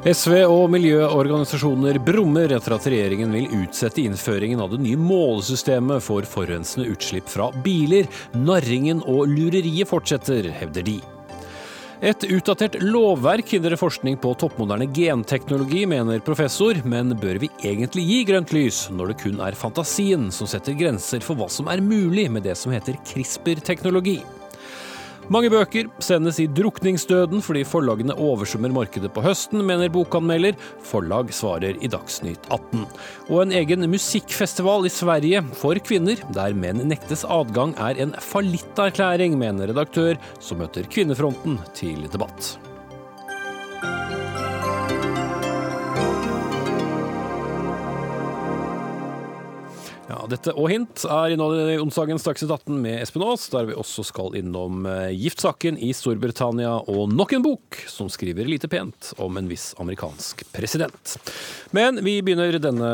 SV og miljøorganisasjoner brummer etter at regjeringen vil utsette innføringen av det nye målesystemet for forurensende utslipp fra biler. Narringen og lureriet fortsetter, hevder de. Et utdatert lovverk hindrer forskning på toppmoderne genteknologi, mener professor, men bør vi egentlig gi grønt lys når det kun er fantasien som setter grenser for hva som er mulig med det som heter CRISPR-teknologi? Mange bøker sendes i drukningsdøden fordi forlagene oversvømmer markedet på høsten, mener bokanmelder. Forlag svarer i Dagsnytt 18. Og en egen musikkfestival i Sverige for kvinner, der menn nektes adgang, er en fallitterklæring, mener redaktør, som møter Kvinnefronten til debatt. Ja, Dette og hint er innholdet i onsdagens Dagsnytt 18 med Espen Aas, der vi også skal innom eh, giftsaken i Storbritannia og nok en bok som skriver lite pent om en viss amerikansk president. Men vi begynner denne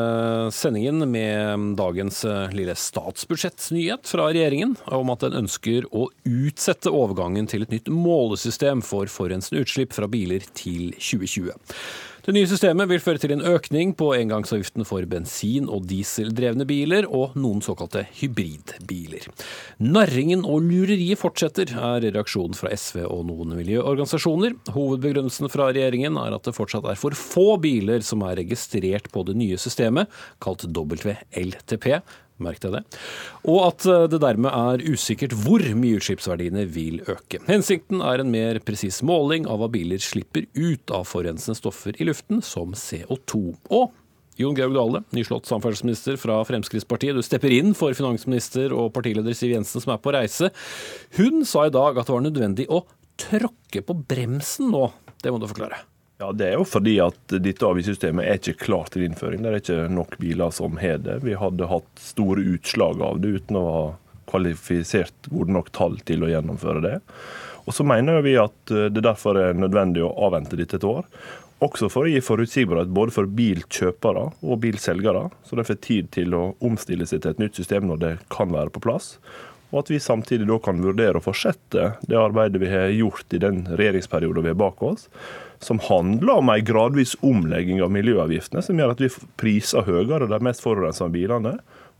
sendingen med dagens eh, lille statsbudsjettnyhet fra regjeringen om at den ønsker å utsette overgangen til et nytt målesystem for forurensende utslipp fra biler til 2020. Det nye systemet vil føre til en økning på engangsavgiften for bensin- og dieseldrevne biler, og noen såkalte hybridbiler. Narringen og lureriet fortsetter, er reaksjonen fra SV og noen miljøorganisasjoner. Hovedbegrunnelsen fra regjeringen er at det fortsatt er for få biler som er registrert på det nye systemet, kalt WLTP, Merk deg det. Og at eh, det dermed er usikkert hvor mye utslippsverdiene vil øke. Hensikten er en mer presis måling av hva biler slipper ut av forurensende stoffer i luften, som CO2. Og Jon Georg Dale, nyslått samferdselsminister fra Fremskrittspartiet. Du stepper inn for finansminister og partileder Siv Jensen som er på reise. Hun sa i dag at det var nødvendig å tråkke på bremsen nå. Det må du forklare. Ja, Det er jo fordi at dette avgiftssystemet er ikke klart til innføring. Det er ikke nok biler som har det. Vi hadde hatt store utslag av det uten å ha kvalifisert gode nok tall til å gjennomføre det. Og så mener vi at det derfor er nødvendig å avvente dette et år. Også for å gi forutsigbarhet både for bilkjøpere og bilselgere, så de får tid til å omstille seg til et nytt system når det kan være på plass. Og at vi samtidig da kan vurdere å fortsette det arbeidet vi har gjort i den regjeringsperioden vi har bak oss som handler om en gradvis omlegging av miljøavgiftene, som gjør at vi priser høyere de mest forurensende bilene,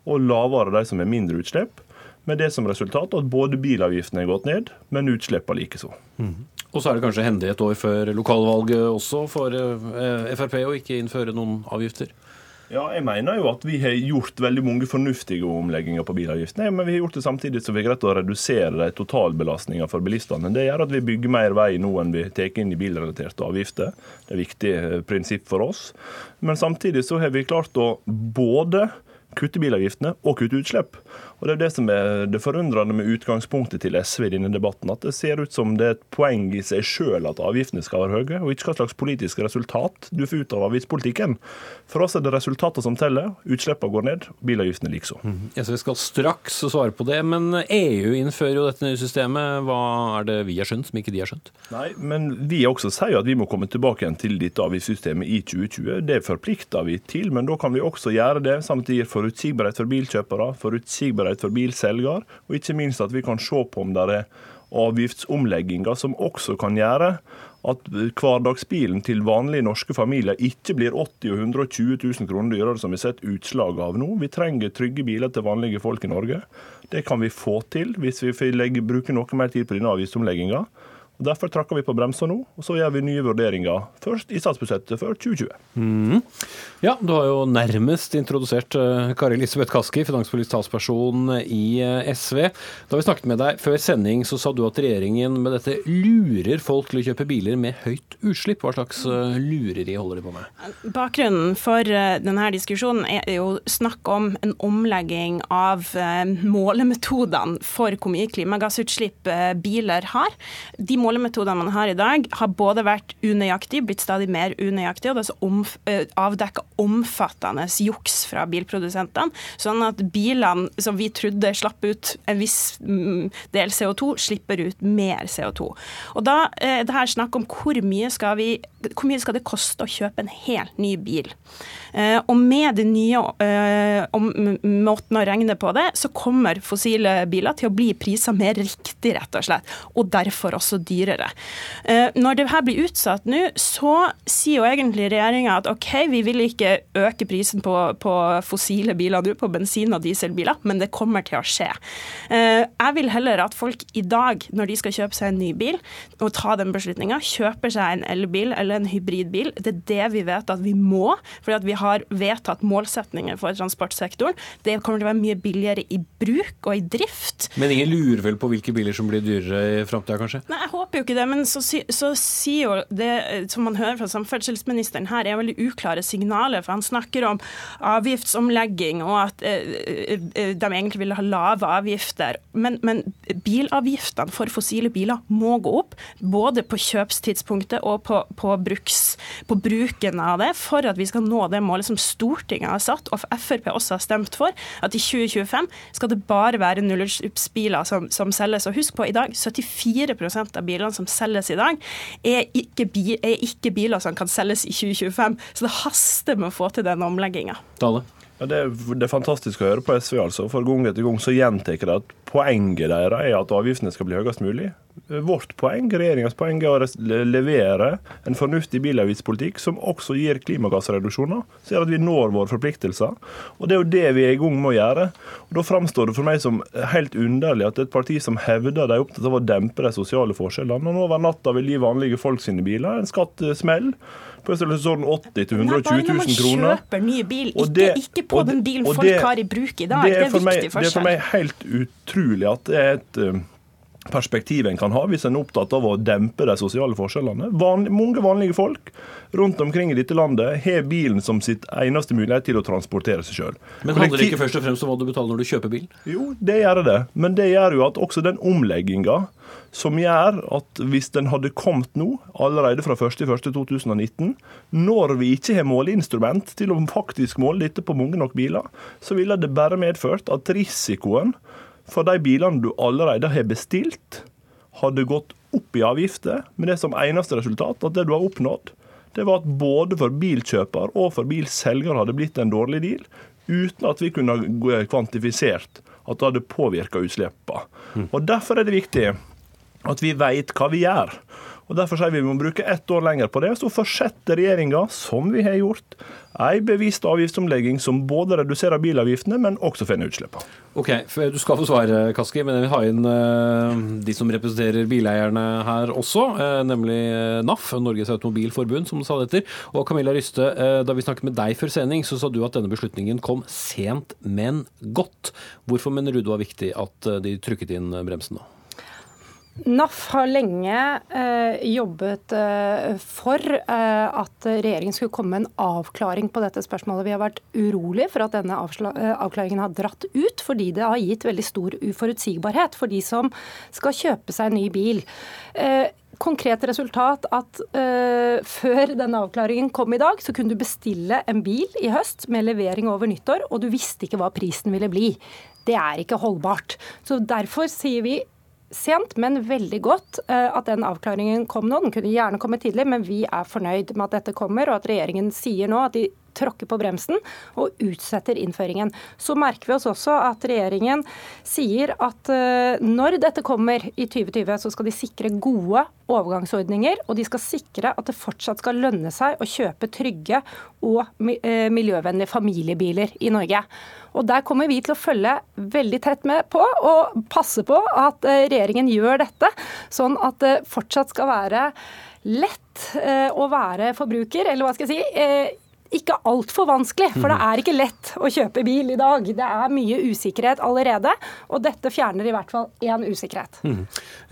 og lavere de som har mindre utslipp. Med det som resultat at både bilavgiftene har gått ned, men utslippene likeså. Mm. Og så er det kanskje hendig et år før lokalvalget også for eh, Frp å ikke innføre noen avgifter? Ja, jeg mener jo at vi har gjort veldig mange fornuftige omlegginger på bilavgiftene. Men vi har gjort det samtidig som vi har greid å redusere de totalbelastningene for bilistene. Det gjør at vi bygger mer vei nå enn vi tar inn i bilrelaterte avgifter. Det er et viktig eh, prinsipp for oss. Men samtidig så har vi klart å både kutte bilavgiftene og kutte utslipp. Og Det er det som er det forundrende med utgangspunktet til SV i denne debatten. At det ser ut som det er et poeng i seg sjøl at avgiftene skal være høye, og ikke hva slags politisk resultat du får ut av avgiftspolitikken. For oss er det resultatene som teller. Utslippene går ned, bilavgiftene likeså. Mm. SV skal straks svare på det, men EU innfører jo dette nye systemet. Hva er det vi har skjønt som ikke de har skjønt? Nei, men vi også sier at vi må komme tilbake igjen til dette avgiftssystemet i 2020. Det forplikter vi til, men da kan vi også gjøre det samtidig forutsigbarhet for bilkjøpere, forutsigbarhet sikkerhet for bilselger, og ikke minst at vi kan se på om det er avgiftsomlegginger som også kan gjøre at hverdagsbilen til vanlige norske familier ikke blir 80 og 120 000 kroner dyrere, som vi har sett utslag av nå. Vi trenger trygge biler til vanlige folk i Norge. Det kan vi få til hvis vi bruker bruke noe mer tid på denne avgiftsomlegginga. Og Derfor trakker vi på bremsa nå, og så gjør vi nye vurderinger først i statsbudsjettet for 2020. Mm. Ja, du har jo nærmest introdusert uh, Kari Elisabeth Kaski, finanspolitisk talsperson i uh, SV. Da vi snakket med deg før sending, så sa du at regjeringen med dette lurer folk til å kjøpe biler med høyt utslipp. Hva slags uh, lureri holder de på med? Bakgrunnen for denne diskusjonen er jo snakk om en omlegging av målemetodene for hvor mye klimagassutslipp biler har. De må målemetodene man har i dag, har både vært unøyaktige, blitt stadig mer unøyaktige, og det er omf avdekka omfattende juks fra bilprodusentene. Sånn at bilene som vi trodde slapp ut en viss mm, del CO2, slipper ut mer CO2. Og da er det her snakk om hvor mye skal vi hvor mye skal det koste å kjøpe en helt ny bil? Eh, og med den nye eh, måten å regne på det, så kommer fossile biler til å bli priser mer riktig, rett og slett. Og derfor også dyrere. Eh, når det her blir utsatt nå, så sier jo egentlig regjeringa at OK, vi vil ikke øke prisen på, på fossile biler nå, på bensin- og dieselbiler, men det kommer til å skje. Jeg vil heller at folk i dag, når de skal kjøpe seg en ny bil, og ta den beslutninga, kjøper seg en elbil eller en hybridbil. Det er det vi vet at vi må, fordi at vi har vedtatt målsetninger for transportsektoren. Det kommer til å være mye billigere i bruk og i drift. Men ingen lurer vel på hvilke biler som blir dyrere i framtida, kanskje? Nei, jeg håper jo ikke det. Men så, så sier jo det som man hører fra samferdselsministeren her, er veldig uklare signaler. For han snakker om avgiftsomlegging og at eh, eh de egentlig vil ha lave avgifter. Men, men bilavgiftene for fossile biler må gå opp, både på kjøpstidspunktet og på, på, bruks, på bruken av det, for at vi skal nå det målet som Stortinget har satt, og Frp også har stemt for, at i 2025 skal det bare være nullutslippsbiler som, som, selges. Og husk på, i dag, 74 av bilene som selges i dag, er ikke, er ikke biler som kan selges i 2025. Så det haster med å få til den omlegginga. Ja, det, er, det, er, fantastisk å høre på SV. altså. For gang etter gang så gjentar de at poenget deres er at avgiftene skal bli høyest mulig. Vårt poeng, regjeringas poeng er å levere en fornuftig bilavgiftspolitikk som også gir klimagassreduksjoner, så gjør at vi når våre forpliktelser. Og Det er jo det vi er i gang med å gjøre. Og Da framstår det for meg som helt underlig at et parti som hevder de er opptatt av å dempe de sosiale forskjellene, og over natta vil gi vanlige folk sine biler en skattesmell på størrelsesorden 80 000 120 000 kroner. Kjøper ny bil, ikke, det, ikke på den bilen folk det, har i bruk i dag. Det er, det er viktig forskjell. Det er for meg helt utrolig at det er et eh, perspektiv en kan ha hvis en er opptatt av å dempe de sosiale forskjellene. Van, mange vanlige folk rundt omkring i dette landet har bilen som sitt eneste mulighet til å transportere seg sjøl. Men handler det ikke først og fremst om hva du betaler når du kjøper bil? Jo, det gjør det. Men det gjør jo at også den omlegginga som gjør at hvis den hadde kommet nå, allerede fra 1.1.2019, når vi ikke har måleinstrument til å faktisk måle dette på mange nok biler, så ville det bare medført at risikoen for de bilene du allerede har bestilt, hadde gått opp i avgifter, med det som eneste resultat at det du har oppnådd, det var at både for bilkjøper og for bilselger hadde blitt en dårlig deal, uten at vi kunne kvantifisert at det hadde påvirka utslippene. Mm. Og Derfor er det viktig at vi veit hva vi gjør. Og Derfor sier vi vi må bruke ett år lenger på det. Så fortsetter regjeringa, som vi har gjort, ei bevisst avgiftsomlegging som både reduserer bilavgiftene, men også får ned utslippene. Ok, Du skal få svare, Kaski, men jeg vil ha inn uh, de som representerer bileierne her også, uh, nemlig uh, NAF, Norges Automobilforbund, som du sa det etter. Og Camilla Ryste, da vi snakket med deg før sending, så sa du at denne beslutningen kom sent, men godt. Hvorfor mener du det var viktig at de trykket inn bremsen nå? NAF har lenge eh, jobbet eh, for eh, at regjeringen skulle komme med en avklaring på dette spørsmålet. Vi har vært urolig for at denne eh, avklaringen har dratt ut, fordi det har gitt veldig stor uforutsigbarhet for de som skal kjøpe seg en ny bil. Eh, konkret resultat at uh, før denne avklaringen kom i dag, så kunne du bestille en bil i høst med levering over nyttår, og du visste ikke hva prisen ville bli. Det er ikke holdbart. Så Derfor sier vi sent, men veldig godt eh, at den avklaringen kom nå. Den kunne gjerne komme tidlig, men vi er fornøyd med at dette kommer, og at regjeringen sier nå at de tråkker på bremsen og utsetter innføringen. Så merker vi oss også at regjeringen sier at eh, når dette kommer i 2020, så skal de sikre gode overgangsordninger, og de skal sikre at det fortsatt skal lønne seg å kjøpe trygge og eh, miljøvennlige familiebiler i Norge. Og Der kommer vi til å følge veldig tett med på og passe på at eh, regjeringen gjør dette, sånn at det fortsatt skal være lett å være forbruker, eller hva skal jeg si ikke altfor vanskelig, for det er ikke lett å kjøpe bil i dag. Det er mye usikkerhet allerede, og dette fjerner i hvert fall én usikkerhet. Mm.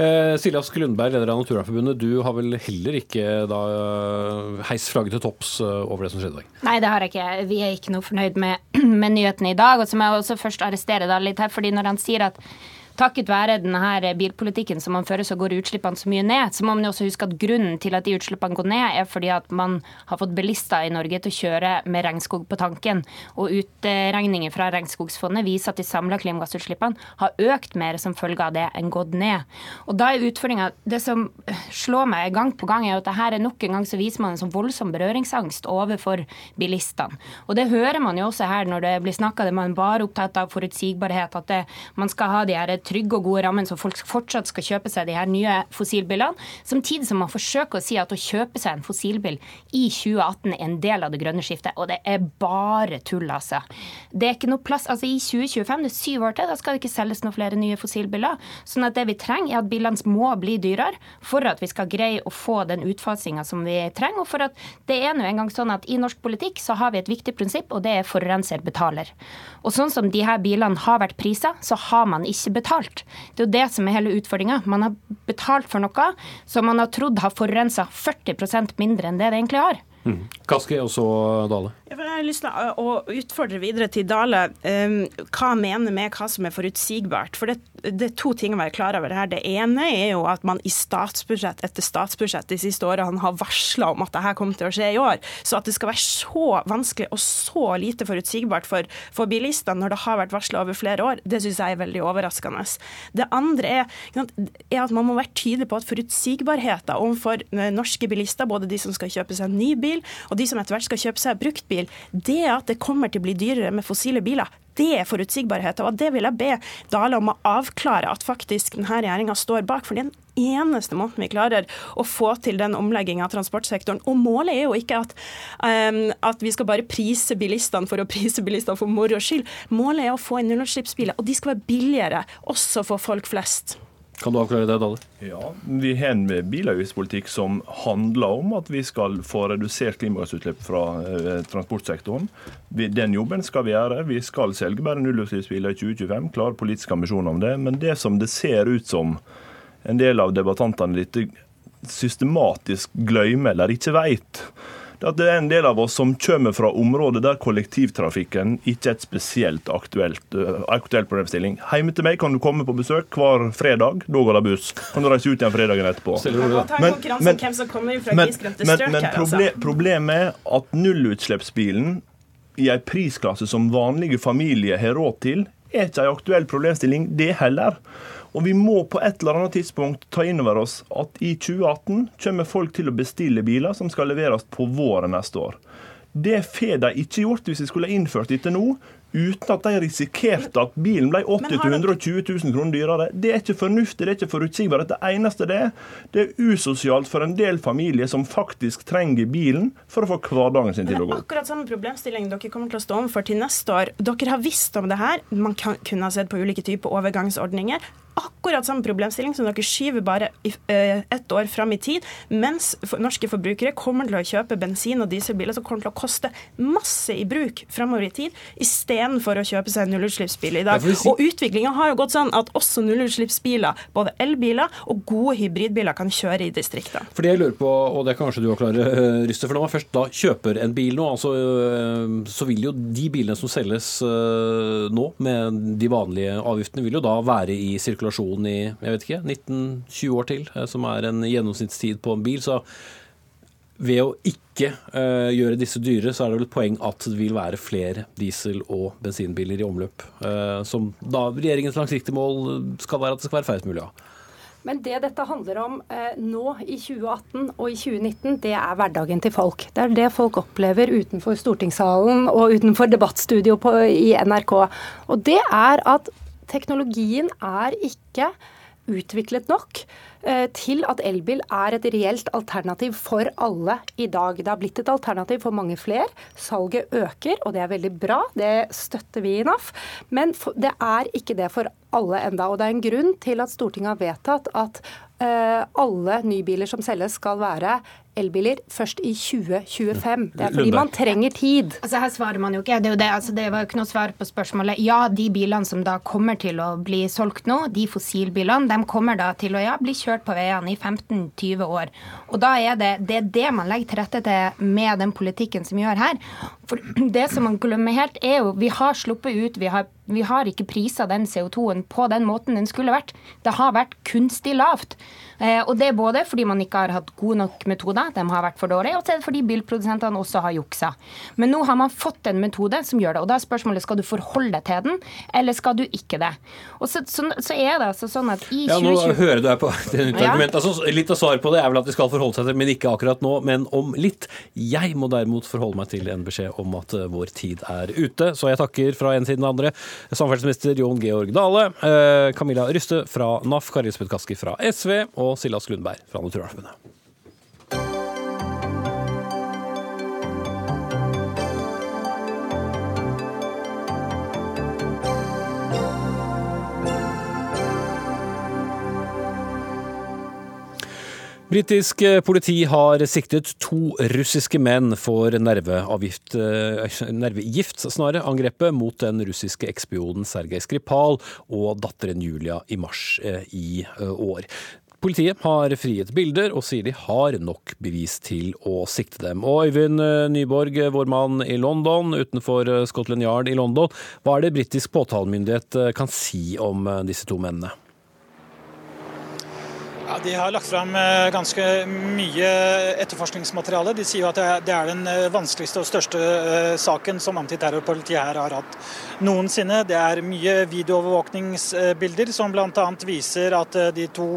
Eh, Siljas Lundberg, leder av Naturvernforbundet, du har vel heller ikke da eh, heist flagget til topps eh, over det som skjedde i dag? Nei, det har jeg ikke. Vi er ikke noe fornøyd med, med nyhetene i dag. Og så må jeg også først arrestere deg litt her, fordi når han sier at takket være denne bilpolitikken som man fører, så går utslippene så mye ned. Så må man også huske at grunnen til at de utslippene går ned, er fordi at man har fått bilister i Norge til å kjøre med regnskog på tanken. Og utregninger fra Regnskogsfondet viser at de samla klimagassutslippene har økt mer som følge av det enn gått ned. Og da er utfordringa Det som slår meg gang på gang, er at det her er nok en gang så viser man en sånn voldsom berøringsangst overfor bilistene. Og det hører man jo også her når det blir snakka, man bare opptatt av forutsigbarhet, at det, man skal ha de her trygge og gode rammene så folk fortsatt skal kjøpe seg de her nye fossilbilene. Samtidig som man forsøker å si at å kjøpe seg en fossilbil i 2018 er en del av det grønne skiftet. Og det er bare tull, altså. Det er ikke noe plass altså I 2025, det er syv år til, da skal det ikke selges noen flere nye fossilbiler. Sånn at det vi trenger, er at bilene må bli dyrere for at vi skal greie å få den utfasinga som vi trenger. Og for at det er nå engang sånn at i norsk politikk så har vi et viktig prinsipp, og det er forurenser betaler. Og sånn som de her bilene har vært prisa, så har man ikke betalt. Det er jo det som er hele utfordringa. Man har betalt for noe som man har trodd har forurensa 40% mindre enn det det egentlig har. Mm. Kaski og så Dale. Jeg har lyst til å utfordre videre til Dale hva mener med hva som er forutsigbart. For det, det, er to ting å være klar over her. Det ene er jo at man i statsbudsjett etter statsbudsjett de siste årene har varsla om at dette kommer til å skje i år. Så at det skal være så vanskelig og så lite forutsigbart for, for bilistene når det har vært varsla over flere år, det syns jeg er veldig overraskende. Det andre er, er, at man må være tydelig på at forutsigbarheten overfor norske bilister, både de som skal kjøpe seg en ny bil, og de som etter hvert skal kjøpe seg bruktbil, det at det kommer til å bli dyrere med fossile biler, det er forutsigbarhet. Og det vil jeg be Dale om å avklare at faktisk denne regjeringa står bak. for det er den eneste måten vi klarer å få til den omlegginga av transportsektoren. Og målet er jo ikke at, um, at vi skal bare prise bilistene for å prise bilistene for moro skyld. Målet er å få inn nullutslippsbiler, og de skal være billigere også for folk flest. Kan du avklare det, Dale? Ja, Vi har en bilavgiftspolitikk som handler om at vi skal få redusert klimagassutslipp fra eh, transportsektoren. Den jobben skal vi gjøre. Vi skal selge bare nullutslippsbiler i 2025. Klare politiske ambisjoner om det. Men det som det ser ut som en del av debattantene litt systematisk glemmer eller ikke veit, at det er en del av oss som kommer fra områder der kollektivtrafikken ikke er et spesielt aktuelt, uh, aktuell problemstilling. Hjemme til meg kan du komme på besøk hver fredag. Da går det buss. Kan du reise ut igjen fredagen etterpå. Men, men, men, men problem, problemet er at nullutslippsbilen i en prisklasse som vanlige familier har råd til, er ikke en aktuell problemstilling, det heller. Og vi må på et eller annet tidspunkt ta inn over oss at i 2018 kommer folk til å bestille biler som skal leveres på våren neste år. Det får de ikke gjort hvis vi skulle innført dette nå, uten at de risikerte at bilen ble 80 000-120 000 kroner dyrere. Det er ikke fornuftig, det er ikke forutsigbart. Det eneste det er, det er usosialt for en del familier som faktisk trenger bilen for å få hverdagen sin til å gå. Akkurat samme problemstilling dere kommer til å stå overfor til neste år. Dere har visst om det her. Man kan, kunne ha sett på ulike typer overgangsordninger akkurat samme problemstilling som dere skyver bare eh, ett år fram i tid, mens norske forbrukere kommer til å kjøpe bensin- og dieselbiler som kommer til å koste masse i bruk framover i tid, istedenfor å kjøpe seg nullutslippsbiler nullutslippsbil i dag. Og utviklinga har jo gått sånn at også nullutslippsbiler, både elbiler og gode hybridbiler, kan kjøre i distriktene. For det jeg lurer på, og det kan kanskje du klare, eh, Ryste, for når man først da kjøper en bil nå, altså, eh, så vil jo de bilene som selges nå, med de vanlige avgiftene, vil jo da være i sirkulasjon sirkulasjon i jeg vet ikke, 19-20 år til, eh, som er en gjennomsnittstid på en bil. så ved å ikke uh, gjøre disse dyre, så er det vel et poeng at det vil være flere diesel- og bensinbiler i omløp. Uh, som da regjeringens langsiktige mål skal være at det skal være færrest mulig av. Men det dette handler om eh, nå i 2018 og i 2019, det er hverdagen til folk. Det er det folk opplever utenfor stortingssalen og utenfor debattstudio på, i NRK. Og det er at teknologien er ikke utviklet nok eh, til at elbil er et reelt alternativ for alle i dag. Det har blitt et alternativ for mange flere. Salget øker, og det er veldig bra. Det støtter vi i NAF. Men det er ikke det for alle enda, og Det er en grunn til at Stortinget har vedtatt at eh, alle nybiler som selges skal være elbiler først i 2025. Det er fordi man trenger tid. Altså Her svarer man jo ikke. Det, det, altså det var jo ikke noe svar på spørsmålet. Ja, de bilene som da kommer til å bli solgt nå, de fossilbilene, de kommer da til å ja, bli kjørt på veiene i 15-20 år. Og da er det, det er det man legger til rette til med den politikken som gjør her. For det som man glemmer helt, er jo vi har sluppet ut, vi har vi har ikke prisa den CO2-en på den måten den skulle vært. Det har vært kunstig lavt. Eh, og det er både fordi man ikke har hatt gode nok metoder, de har vært for dårlige, og fordi bilprodusentene også har juksa. Men nå har man fått en metode som gjør det. Og da er spørsmålet skal du forholde deg til den, eller skal du ikke det. Og så, så, så er det altså sånn at i 2020 Ja, nå hører du deg på det argumentet. Altså, litt av svaret på det er vel at de skal forholde seg til men ikke akkurat nå, men om litt. Jeg må derimot forholde meg til en beskjed om at uh, vår tid er ute, så jeg takker fra en side den andre. Samferdselsminister Jon Georg Dale, uh, Camilla Ryste fra NAF, Kari Lisbeth Kaski fra SV og Silas Lundberg fra Naturvernforbundet. Britisk eh, politi har siktet to russiske menn for eh, nervegift, snarere, angrepet mot den russiske ekspioden Sergej Skripal og datteren Julia i mars eh, i år. Politiet har frigitt bilder og sier de har nok bevis til å sikte dem. Og Øyvind Nyborg, vår mann i London, utenfor Scotland Yard i London. Hva er det britisk påtalemyndighet kan si om disse to mennene? De har lagt fram eh, ganske mye etterforskningsmateriale. De sier jo at det er den eh, vanskeligste og største eh, saken som antiterrorpolitiet her har hatt noensinne. Det er mye videoovervåkningsbilder som bl.a. viser at de to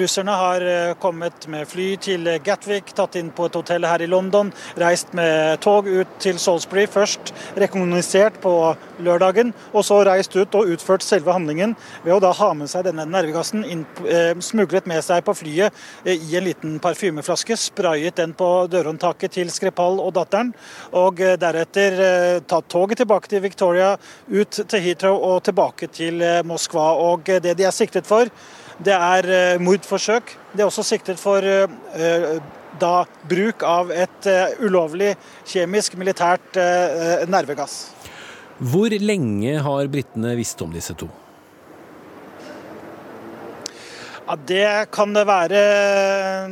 russerne har kommet med fly til Gatwick, tatt inn på et hotell her i London, reist med tog ut til Salisbury. Først rekognosert på lørdagen, og så reist ut og utført selve handlingen ved å da ha med seg denne nervegassen inn, smuglet med seg på flyet eh, i en liten parfymeflaske, sprayet den på dørhåndtaket til Skripal og datteren, og eh, deretter eh, tatt toget tilbake til Victoria, ut til Heathrow og tilbake til Moskva. Og det de er siktet for, det er mordforsøk. De er også siktet for da bruk av et ulovlig kjemisk militært nervegass. Hvor lenge har britene visst om disse to? Ja, Det kan det være.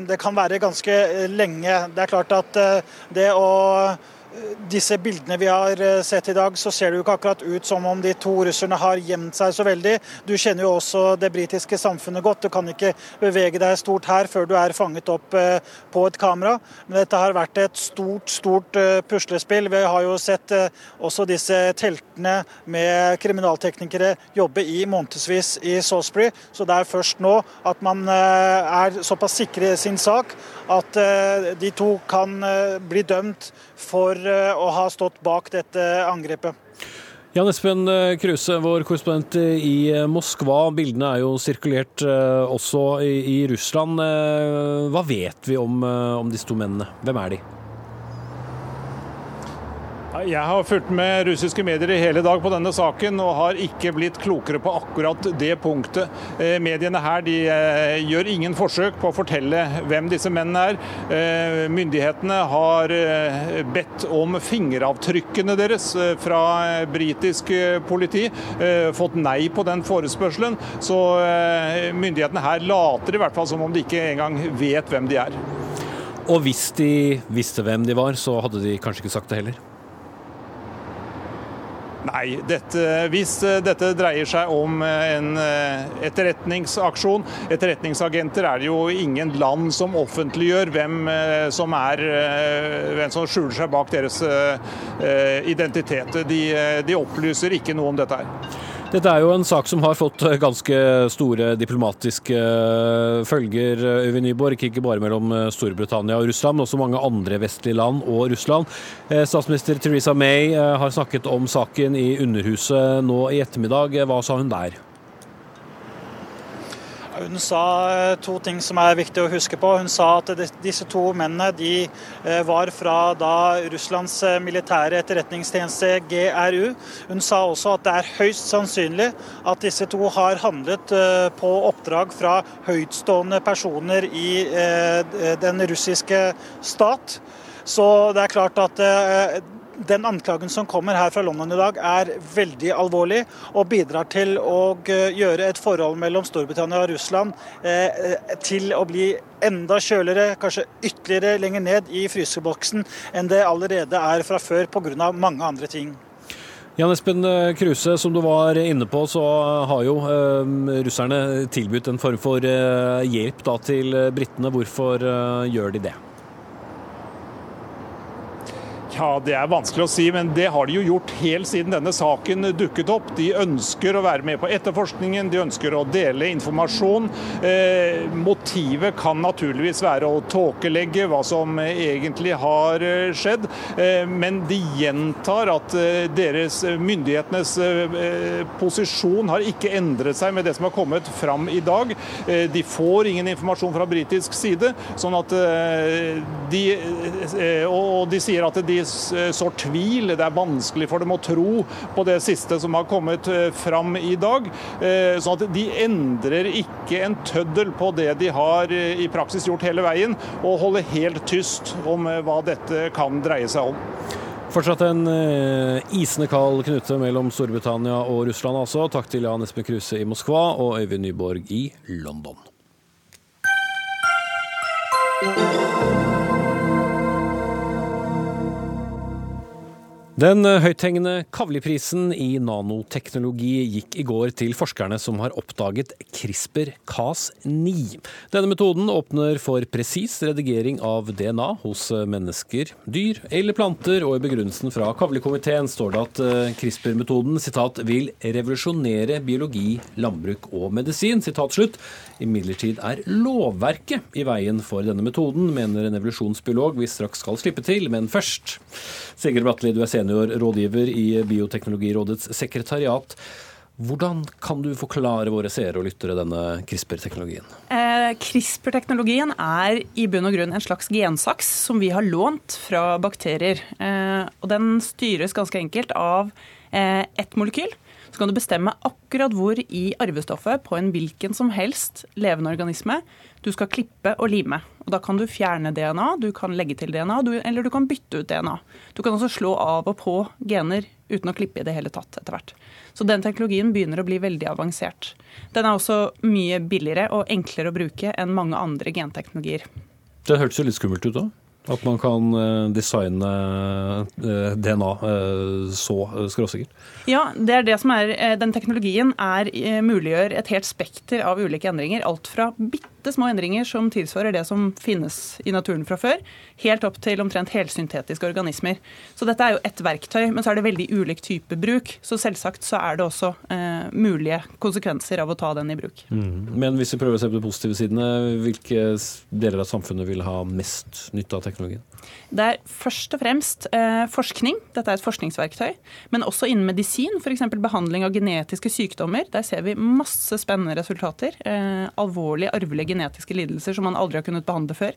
Det kan være ganske lenge. Det er klart at eh, det å disse bildene vi har eh, sett i dag, så ser det jo ikke akkurat ut som om de to russerne har gjemt seg så veldig. Du kjenner jo også det britiske samfunnet godt. Du kan ikke bevege deg stort her før du er fanget opp eh, på et kamera. Men dette har vært et stort, stort eh, puslespill. Vi har jo sett også disse teltene med kriminalteknikere jobbe i månedsvis i Salisbury. Så det er først nå at man er såpass sikre sin sak at de to kan bli dømt for eh, å ha stått bak dette angrepet. Jan Espen eh, Kruse, vår korrespondent i eh, Moskva. Bildene er jo sirkulert også i, Russland. Hva vet vi om, om disse to mennene? Hvem er de? Jeg har fulgt med russiske medier i hele dag på denne saken og har ikke blitt klokere på akkurat det punktet. Eh, mediene her de eh, gjør ingen forsøk på å fortelle hvem disse mennene er. Eh, myndighetene har bedt om fingeravtrykkene deres fra britisk politi. Fått nei på den forespørselen. Så myndighetene her later i hvert fall som om de ikke engang vet hvem de er. Og hvis de visste hvem de var, så hadde de kanskje ikke sagt det heller? Nei, dette, hvis eh, dette dreier seg om eh, en eh, etterretningsaksjon Etterretningsagenter er det jo ingen land som offentliggjør hvem som, er, hvem som skjuler seg bak deres identitet. De, de opplyser ikke noe om dette her. Dette er jo en sak som har fått eh, ganske store diplomatiske eh, følger, eh, Øyvind Nyborg. Ikke bare mellom Storbritannia og Russland, men også mange andre vestlige land og Russland. Statsminister Theresa May har snakket om saken i Underhuset nå i ettermiddag. Hva sa hun der? Hun sa eh, to ting som er viktig å huske på. Hun sa at disse to mennene de eh, var fra da Russlands eh, militære etterretningstjeneste GRU. Hun sa også at det er høyst sannsynlig at disse to har handlet på oppdrag fra høytstående personer i den russiske stat. Så det er klart at den anklagen som kommer her fra London i dag, er veldig alvorlig og bidrar til å eh, gjøre et forhold mellom Storbritannia og Russland eh, til å bli enda kjøligere, kanskje ytterligere lenger ned i fryseboksen enn det allerede er fra før pga. mange andre ting. Jan Espen eh, Kruse, som du var inne på, så har jo eh, russerne tilbudt en form for eh, hjelp da, til britene. Hvorfor eh, gjør de det? Ja, Det er vanskelig å si, men det har de jo gjort helt siden denne saken dukket opp. De ønsker å være med på etterforskningen, de ønsker å dele informasjon. Eh, motivet kan naturligvis være å tåkelegge hva som egentlig har eh, skjedd, eh, men de gjentar at eh, deres myndighetenes eh, posisjon har ikke endret seg med det som har kommet fram i dag. Eh, de får ingen informasjon fra britisk side, sånn at de, og de sier at de Eh, sår tvil. Det er vanskelig for dem å tro på det siste som har kommet eh, fram i dag. Eh, sånn at de endrer ikke en tøddel på det de har i praksis gjort hele veien, og holder helt tyst om hva dette kan dreie seg om. Fortsatt en isende kald knute mellom Storbritannia og Russland, altså. Takk til Jan Espen Kruse i Moskva og Øyvind Nyborg i London. Den eh, høythengende Kavli-prisen i nanoteknologi gikk i går til forskerne som har oppdaget CRISPR-Cas9. Denne metoden åpner for presis redigering av DNA hos mennesker, dyr eller planter, og i begrunnelsen fra Kavli-komiteen står det at eh, CRISPR-metoden vil revolusjonere biologi, landbruk og medisin. Slutt. Imidlertid er lovverket i veien for denne metoden, mener en evolusjonsbiolog vi straks skal slippe til, men først. Sigurd Bratteli, du er seniorrådgiver i Bioteknologirådets sekretariat. Hvordan kan du forklare våre seere og lyttere denne CRISPR-teknologien? Eh, CRISPR-teknologien er i bunn og grunn en slags gensaks som vi har lånt fra bakterier. Eh, og den styres ganske enkelt av eh, ett molekyl. Så kan du bestemme akkurat hvor i arvestoffet på en hvilken som helst levende organisme du skal klippe og lime. Og Da kan du fjerne DNA, du kan legge til DNA, du, eller du kan bytte ut DNA. Du kan også slå av og på gener uten å klippe i det hele tatt etter hvert. Så den teknologien begynner å bli veldig avansert. Den er også mye billigere og enklere å bruke enn mange andre genteknologier. Det hørtes jo litt skummelt ut òg? At man kan eh, designe eh, DNA eh, så skråsikkert? Ja, det er det som er, den teknologien er, muliggjør et helt spekter av ulike endringer. Alt fra bitte små endringer som tilsvarer det som finnes i naturen fra før, helt opp til omtrent helsyntetiske organismer. Så dette er jo ett verktøy, men så er det veldig ulik type bruk. Så selvsagt så er det også eh, mulige konsekvenser av å ta den i bruk. Mm. Men hvis vi prøver å se på de positive sidene, hvilke deler av samfunnet vil ha mest nytte av teknologien? Det er først og fremst eh, forskning. Dette er et forskningsverktøy. Men også innen medisin, f.eks. behandling av genetiske sykdommer. Der ser vi masse spennende resultater. Eh, alvorlige arvelige genetiske lidelser som man aldri har kunnet behandle før.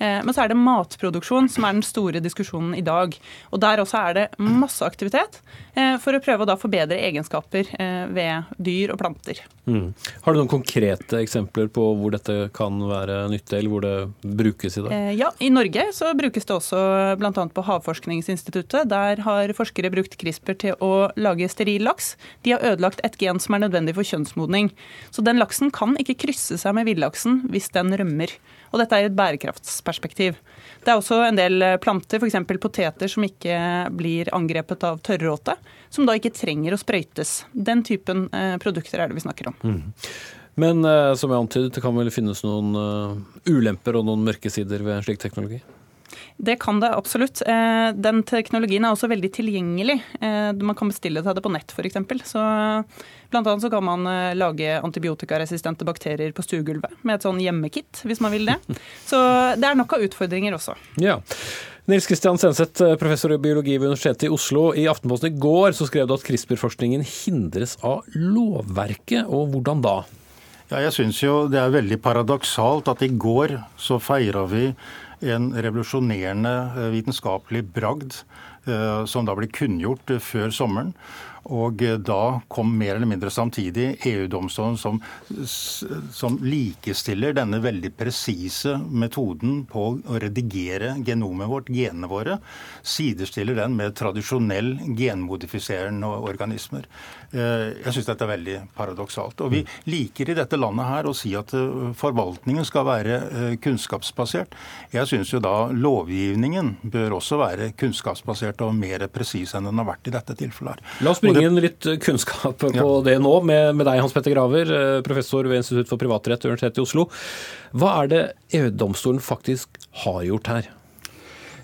Eh, men så er det matproduksjon som er den store diskusjonen i dag. Og der også er det masse aktivitet eh, for å prøve å da forbedre egenskaper eh, ved dyr og planter. Mm. Har du noen konkrete eksempler på hvor dette kan være nyttig, eller hvor det brukes i dag? Ja, i Norge så brukes det også bl.a. på Havforskningsinstituttet. Der har forskere brukt CRISPR til å lage steril laks. De har ødelagt et gen som er nødvendig for kjønnsmodning. Så den laksen kan ikke krysse seg med villaksen hvis den rømmer. Og dette er et bærekraftsperspektiv. Det er også en del planter, f.eks. poteter, som ikke blir angrepet av tørråte. Som da ikke trenger å sprøytes. Den typen eh, produkter er det vi snakker om. Mm. Men eh, som jeg antydet, det kan vel finnes noen uh, ulemper og noen mørke sider ved slik teknologi? Det kan det absolutt. Eh, den teknologien er også veldig tilgjengelig. Eh, man kan bestille det på nett f.eks. Så blant annet så kan man eh, lage antibiotikaresistente bakterier på stuegulvet med et sånn hjemmekit, hvis man vil det. Så det er nok av utfordringer også. Ja. Nils Kristian Senseth, professor i biologi ved Universitetet i Oslo. I Aftenposten i går så skrev du at CRISPR-forskningen hindres av lovverket, og hvordan da? Ja, jeg syns jo det er veldig paradoksalt at i går så feira vi en revolusjonerende eh, vitenskapelig bragd eh, som da ble kunngjort før sommeren. Og eh, da kom mer eller mindre samtidig EU-domstolen som, som, likestiller denne veldig presise metoden på å redigere genomet vårt, genene våre, sidestiller den med tradisjonell genmodifiserende organismer. Eh, jeg syns dette er veldig paradoksalt. Og vi liker i dette landet her å si at eh, forvaltningen skal være kunnskapsbasert. Jeg syns jo da lovgivningen bør også være kunnskapsbasert og mer presis enn den har vært i dette tilfellet. La oss bringe inn litt kunnskap på ja. det nå, med, med, deg Hans Petter Graver, eh, professor ved Institutt for privatrett ved Universitetet i Oslo. Hva er det EU-domstolen faktisk har gjort her?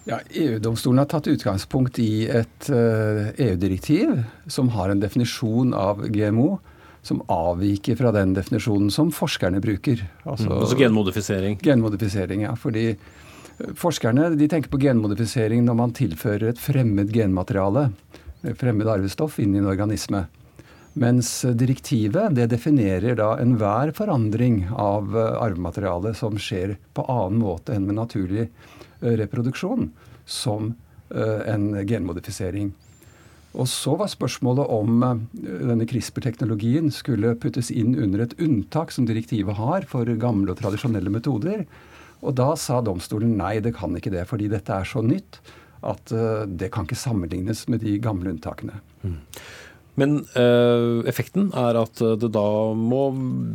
Ja, EU-domstolen har tatt utgangspunkt i et EU-direktiv eh, e som har en definisjon av GMO som avviker fra den definisjonen som forskerne bruker. Altså, mm, altså genmodifisering? Genmodifisering, ja. Fordi eh, forskerne de tenker på genmodifisering når man tilfører et fremmed genmateriale fremmed arvestoff inn i en organisme. Mens direktivet det definerer da enhver forandring av eh, arvematerialet som skjer på annen måte enn med naturlig eh, reproduksjon, som eh, en genmodifisering. Og så var spørsmålet om denne CRISPR-teknologien skulle puttes inn under et unntak som direktivet har for gamle og tradisjonelle metoder. Og da sa domstolen nei, det kan ikke det, fordi dette er så nytt at uh, det kan ikke sammenlignes med de gamle unntakene. Mm. Men uh, effekten er at det da må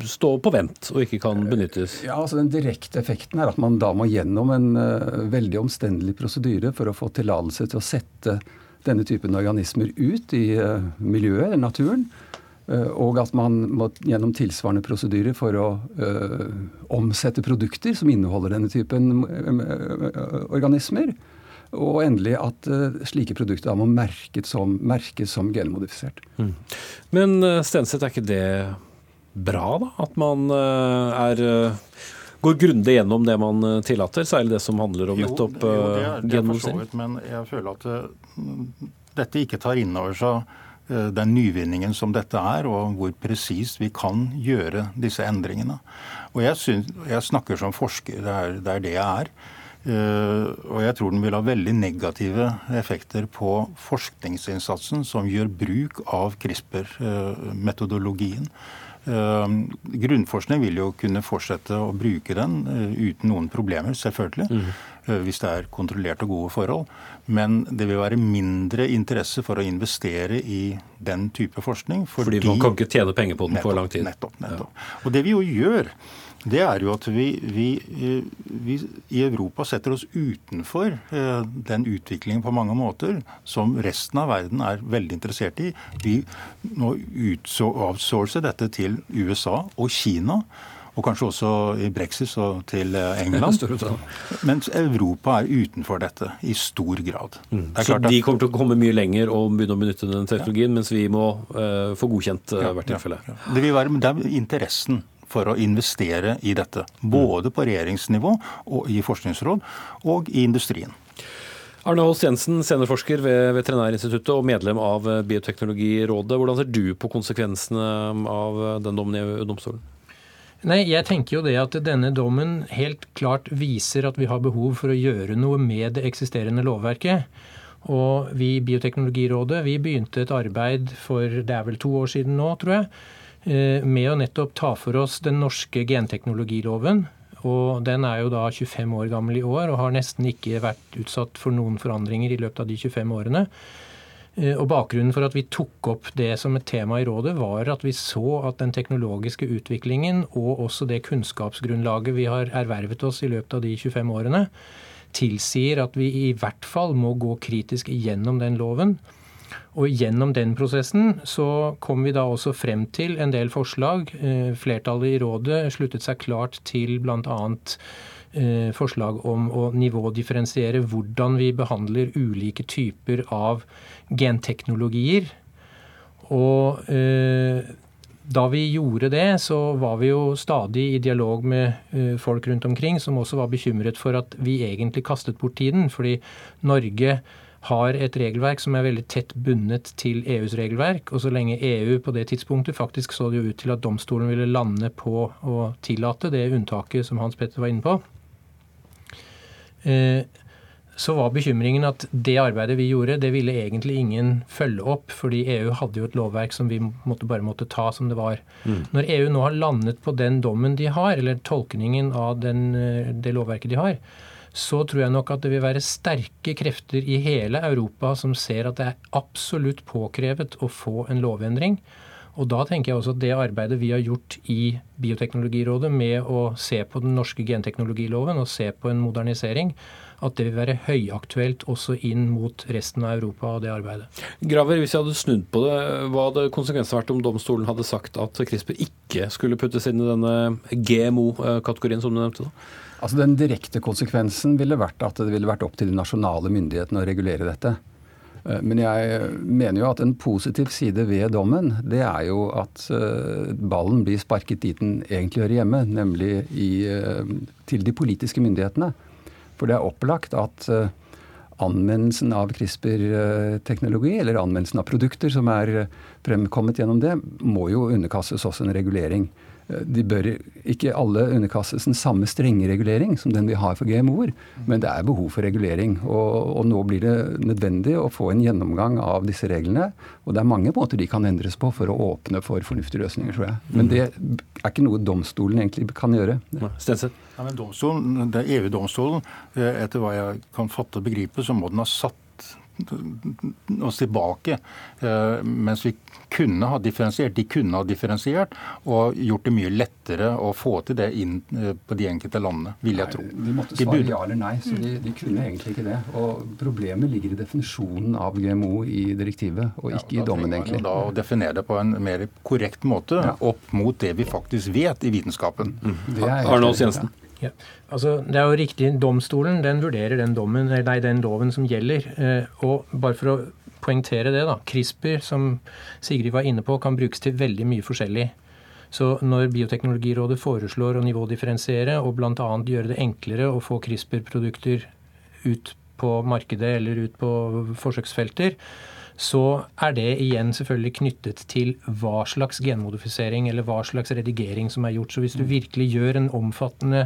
stå på vent og ikke kan benyttes? Ja, altså Den direkte effekten er at man da må gjennom en uh, veldig omstendelig prosedyre for å få tillatelse til å sette denne typen organismer ut i miljøet, naturen. Og at man må gjennom tilsvarende prosedyre for å omsette produkter som inneholder denne typen organismer. Og endelig at uh, slike produkter må merkes som, merkes som genmodifisert. Mm. Men uh, Stenseth, er ikke det bra, da? At man uh, er går grundig gjennom det man tillater, særlig det som handler om nettopp jo, jo, det er, det er vidt, Men jeg føler at dette ikke tar inn over seg den nyvinningen som dette er, og hvor presist vi kan gjøre disse endringene. Og jeg, synes, jeg snakker som forsker, det er, det er det jeg er. Eh, og jeg tror den vil ha veldig negative effekter på forskningsinnsatsen som gjør bruk av CRISPR-metodologien. Eh, grunnforskning vil jo kunne fortsette å bruke den eh, uten noen problemer, selvfølgelig. Mm. Hvis det er kontrollerte og gode forhold. Men det vil være mindre interesse for å investere i den type forskning. Fordi, fordi man kan ikke tjene penger på den nettopp, på lang tid. Nettopp, nettopp. Ja. Og det vi jo gjør, det er jo at vi, vi, vi, i Europa setter oss utenfor eh, den utviklingen på mange måter som resten av verden er veldig interessert i. Vi nå outsourcer dette til USA og Kina. Og kanskje også i brexit og til eh, England. Mens Europa er utenfor dette i stor grad. Mm. Så de kommer til å komme mye lenger og begynne å benytte den teknologien, ja. mens vi må uh, få godkjent uh, hvert tilfelle? Ja. Det vil være det er interessen for å investere i dette. Både på regjeringsnivå, og i forskningsråd og i industrien. Arne Holst Jensen, seniorforsker ved Veterinærinstituttet og medlem av Bioteknologirådet. Hvordan ser du på konsekvensene av den dommen i domstolen? Nei, jeg tenker jo det at denne dommen helt klart viser at vi har behov for å gjøre noe med det eksisterende lovverket. Og vi i Bioteknologirådet vi begynte et arbeid for det er vel to år siden nå, tror jeg med å nettopp ta for oss den norske genteknologiloven. Og Den er jo da 25 år gammel i år og har nesten ikke vært utsatt for noen forandringer i løpet av de 25 årene. Eh, og Bakgrunnen for at vi tok opp det som et tema i rådet, var at vi så at den teknologiske utviklingen og også det kunnskapsgrunnlaget vi har ervervet oss i løpet av de 25 årene, tilsier at vi i hvert fall må gå kritisk gjennom den loven og gjennom den prosessen så kom vi da også frem til en del forslag. Eh, flertallet i rådet sluttet seg klart til bl.a. Eh, forslag om å nivådifferensiere hvordan vi behandler ulike typer av genteknologier. Og eh, da vi gjorde det, så var vi jo stadig i dialog med folk rundt omkring som også var bekymret for at vi egentlig kastet bort tiden. Fordi Norge har et regelverk som er veldig tett bundet til EUs regelverk. Og så lenge EU på det tidspunktet faktisk så det jo ut til at domstolen ville lande på å tillate det unntaket som Hans Petter var inne på, eh, så var bekymringen at det arbeidet vi gjorde, det ville egentlig ingen følge opp, fordi EU hadde jo et lovverk som vi måtte, bare måtte ta som det var. Mm. Når EU nå har landet på den dommen de har, eller tolkningen av den, eh, det lovverket de har, så tror jeg nok at det vil være sterke krefter i hele Europa som ser at det er absolutt påkrevet å få en lovendring. Og da tenker jeg også at det arbeidet vi har gjort i Bioteknologirådet med å se på den norske genteknologiloven og se på en modernisering, at det vil være høyaktuelt også inn mot resten av Europa og det arbeidet. Graver, hvis jeg hadde snudd på det, hva hadde konsekvensen vært om domstolen hadde sagt at CRISPR ikke skulle puttes inn i denne GMO-kategorien som du nevnte? da? Altså Den direkte konsekvensen ville vært at det ville vært opp til de nasjonale myndighetene å regulere dette. Eh, men jeg mener jo at en positiv side ved dommen, det er jo at eh, ballen blir sparket dit den egentlig hører hjemme, nemlig i, eh, til de politiske myndighetene. For det er opplagt at anvendelsen av CRISPR-teknologi, eller anvendelsen av produkter som er fremkommet gjennom det, må jo underkastes også en regulering. De bør ikke alle underkastes den samme strenge regulering som den vi har for GMO-er, men det er behov for regulering. Og, og, nå blir det nødvendig å få en gjennomgang av disse reglene. Og det er mange måter de kan endres på for å åpne for fornuftige løsninger, tror jeg. Men det er ikke noe domstolen egentlig kan gjøre. Stenseth? Ja, men domstolen, EU-domstolen, eh, etter hva jeg kan fatte og begripe, så må den ha satt oss tilbake. Eh, mens vi kunne ha differensiert. De kunne ha differensiert og gjort det mye lettere å få til det inn eh, på de enkelte landene, vil jeg tro. Nei, de måtte svare ja eller nei, så de, de, kunne egentlig ikke det. Og Problemet ligger i definisjonen av GMO i direktivet, og ikke ja, i dommen, egentlig. Da å definere det på en mer korrekt måte ja. opp mot det vi faktisk vet i vitenskapen. Mm. Arnold Jensen. Ja. Altså, det er jo riktig, Domstolen den vurderer den, dommen, nei, den loven som gjelder. Eh, og bare for å poengtere det, da. CRISPR, som Sigrid var inne på, kan brukes til veldig mye forskjellig. Så når Bioteknologirådet foreslår å nivådifferensiere og bl.a. gjøre det enklere å få CRISPR-produkter ut på markedet eller ut på forsøksfelter, så er det igjen selvfølgelig knyttet til hva slags genmodifisering eller hva slags redigering som er gjort. Så hvis du virkelig gjør en omfattende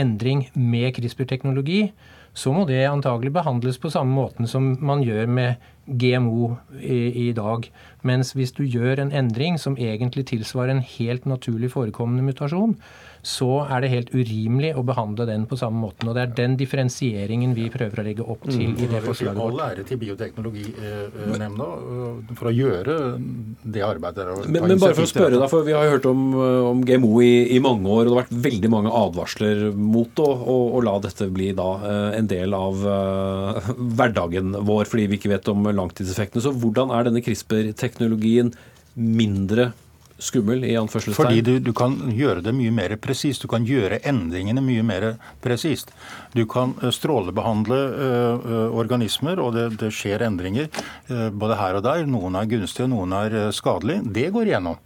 endring med CRISPR-teknologi, så må det antagelig behandles på samme måten som man gjør med GMO i, i, dag. Mens hvis du gjør en endring som egentlig tilsvarer en helt naturlig forekommende mutasjon, så er det helt urimelig å behandle den på samme måten. Og Det er den differensieringen vi prøver å legge opp til mm. i det forslaget vårt. All ære til Bioteknologinemnda øh, for å gjøre det arbeidet. Men, men, bare for å spørre, da, for Vi har hørt om, om GMO i, i, mange år, og det har vært veldig mange advarsler mot å, å, å la dette bli da en del av uh, hverdagen vår, fordi vi ikke vet om langtidseffektene. Så hvordan er denne CRISPR-teknologien mindre skummel i anførselstegn? Fordi du, du, kan gjøre det mye mer presist. Du kan gjøre endringene mye mer presist. Du kan strålebehandle strålebehandle ø, organismer, og det, det skjer endringer ø, både her og der. Noen er gunstige, noen er skadelige. Det går igjennom.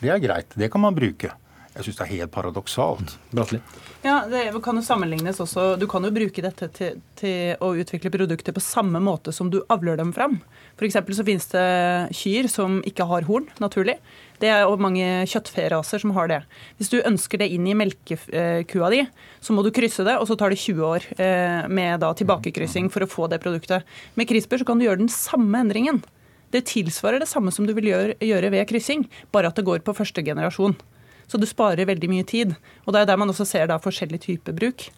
Det er greit. Det kan man bruke. Jeg syns det er helt paradoksalt. Bratli. Ja, Det kan jo sammenlignes også. Du kan jo bruke dette til, til, å utvikle produkter på samme måte som du avler dem fram. F.eks. så finnes det kyr som ikke har horn, naturlig. Det er jo mange kjøttferaser som har det. Hvis du ønsker det inn i melkekua di, så må du krysse det, og så tar det 20 år eh, med tilbakekryssing for å få det produktet. Med CRISPR så kan du gjøre den samme endringen. Det tilsvarer det samme som du vil gjøre, gjøre ved kryssing, bare at det går på første generasjon. Så du sparer veldig mye tid. Og det er der man også ser da forskjellig type bruk.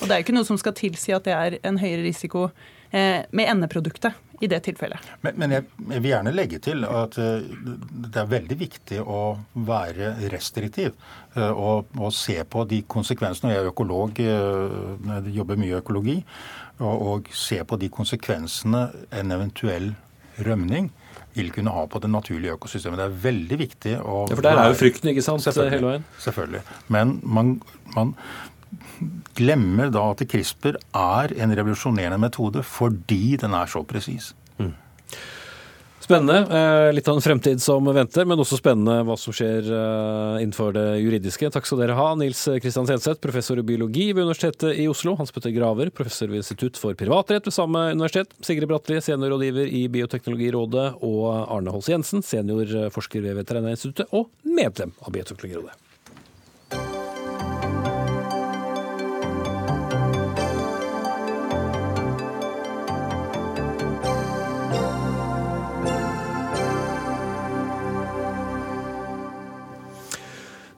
Og det er ikke noe som skal tilsi at det er en høyere risiko eh, med endeproduktet i det tilfellet. Men, men jeg, jeg, vil gjerne legge til at uh, det er veldig viktig å være restriktiv uh, og, og, se på de konsekvensene. Jeg er økolog, uh, jeg jobber mye økologi, og, og se på de konsekvensene en eventuell rømning vil kunne ha på det naturlige økosystemet. Det er veldig viktig å Ja, For der er jo frykten, ikke sant? Selvfølgelig. hele veien. Selvfølgelig. Men man, man glemmer da at CRISPR er en revolusjonerende metode fordi den er så presis. Mm. Spennende. Eh, litt av en fremtid som venter, men også spennende hva som skjer eh, innenfor det juridiske. Takk skal dere ha. Nils Kristian Senseth, professor i biologi ved Universitetet i Oslo. Hans Petter Graver, professor ved Institutt for privatrett ved samme universitet. Sigrid Bratli, seniorrådgiver i Bioteknologirådet. Og Arne Holse Jensen, seniorforsker ved Veterinærinstituttet og medlem av Bioteknologirådet.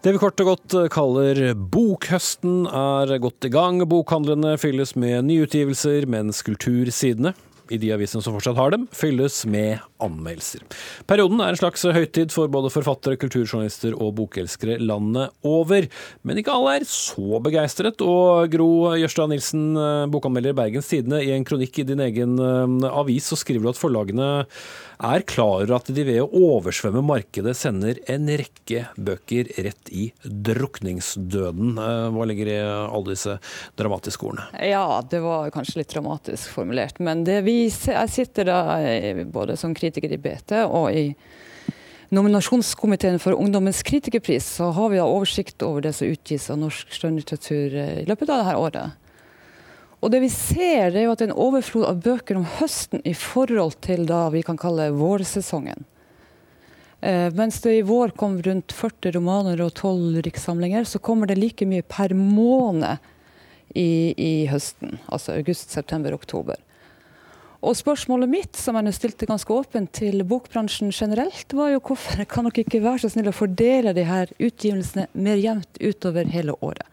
Det vi kort og godt kaller bokhøsten er godt i gang. Bokhandlene fylles med nyutgivelser, mens kultursidene i de avisene som fortsatt har dem, fylles med anmeldelser. Perioden er en slags høytid for både forfattere, kulturjournalister og bokelskere landet over. Men ikke alle er så begeistret, og Gro Jørstad Nilsen, bokanmelder i Bergens Tidende, i en kronikk i din egen eh, avis så skriver du at forlagene er klar over at de ved å oversvømme markedet sender en rekke bøker rett i drukningsdøden. Eh, hva ligger i alle disse dramatiske ordene? Ja, det var kanskje litt dramatisk formulert. Men det vi, jeg sitter da eh, både som kritiker i BT og i nominasjonskomiteen for Ungdommens kritikerpris, så har vi da oversikt over det som utgis av norsk skjønnlitteratur eh, i løpet av dette året. Og det vi ser, er jo at det er en overflod av bøker om høsten i forhold til da vi kan kalle vårsesongen. Eh, mens det i vår kom rundt 40 romaner og 12 rikssamlinger, så kommer det like mye per måned i, i høsten. Altså august, september, oktober. Og spørsmålet mitt, som jeg nå stilte ganske åpent til bokbransjen generelt, var jo hvorfor kan dere ikke være så snill å fordele de her utgivelsene mer jevnt utover hele året?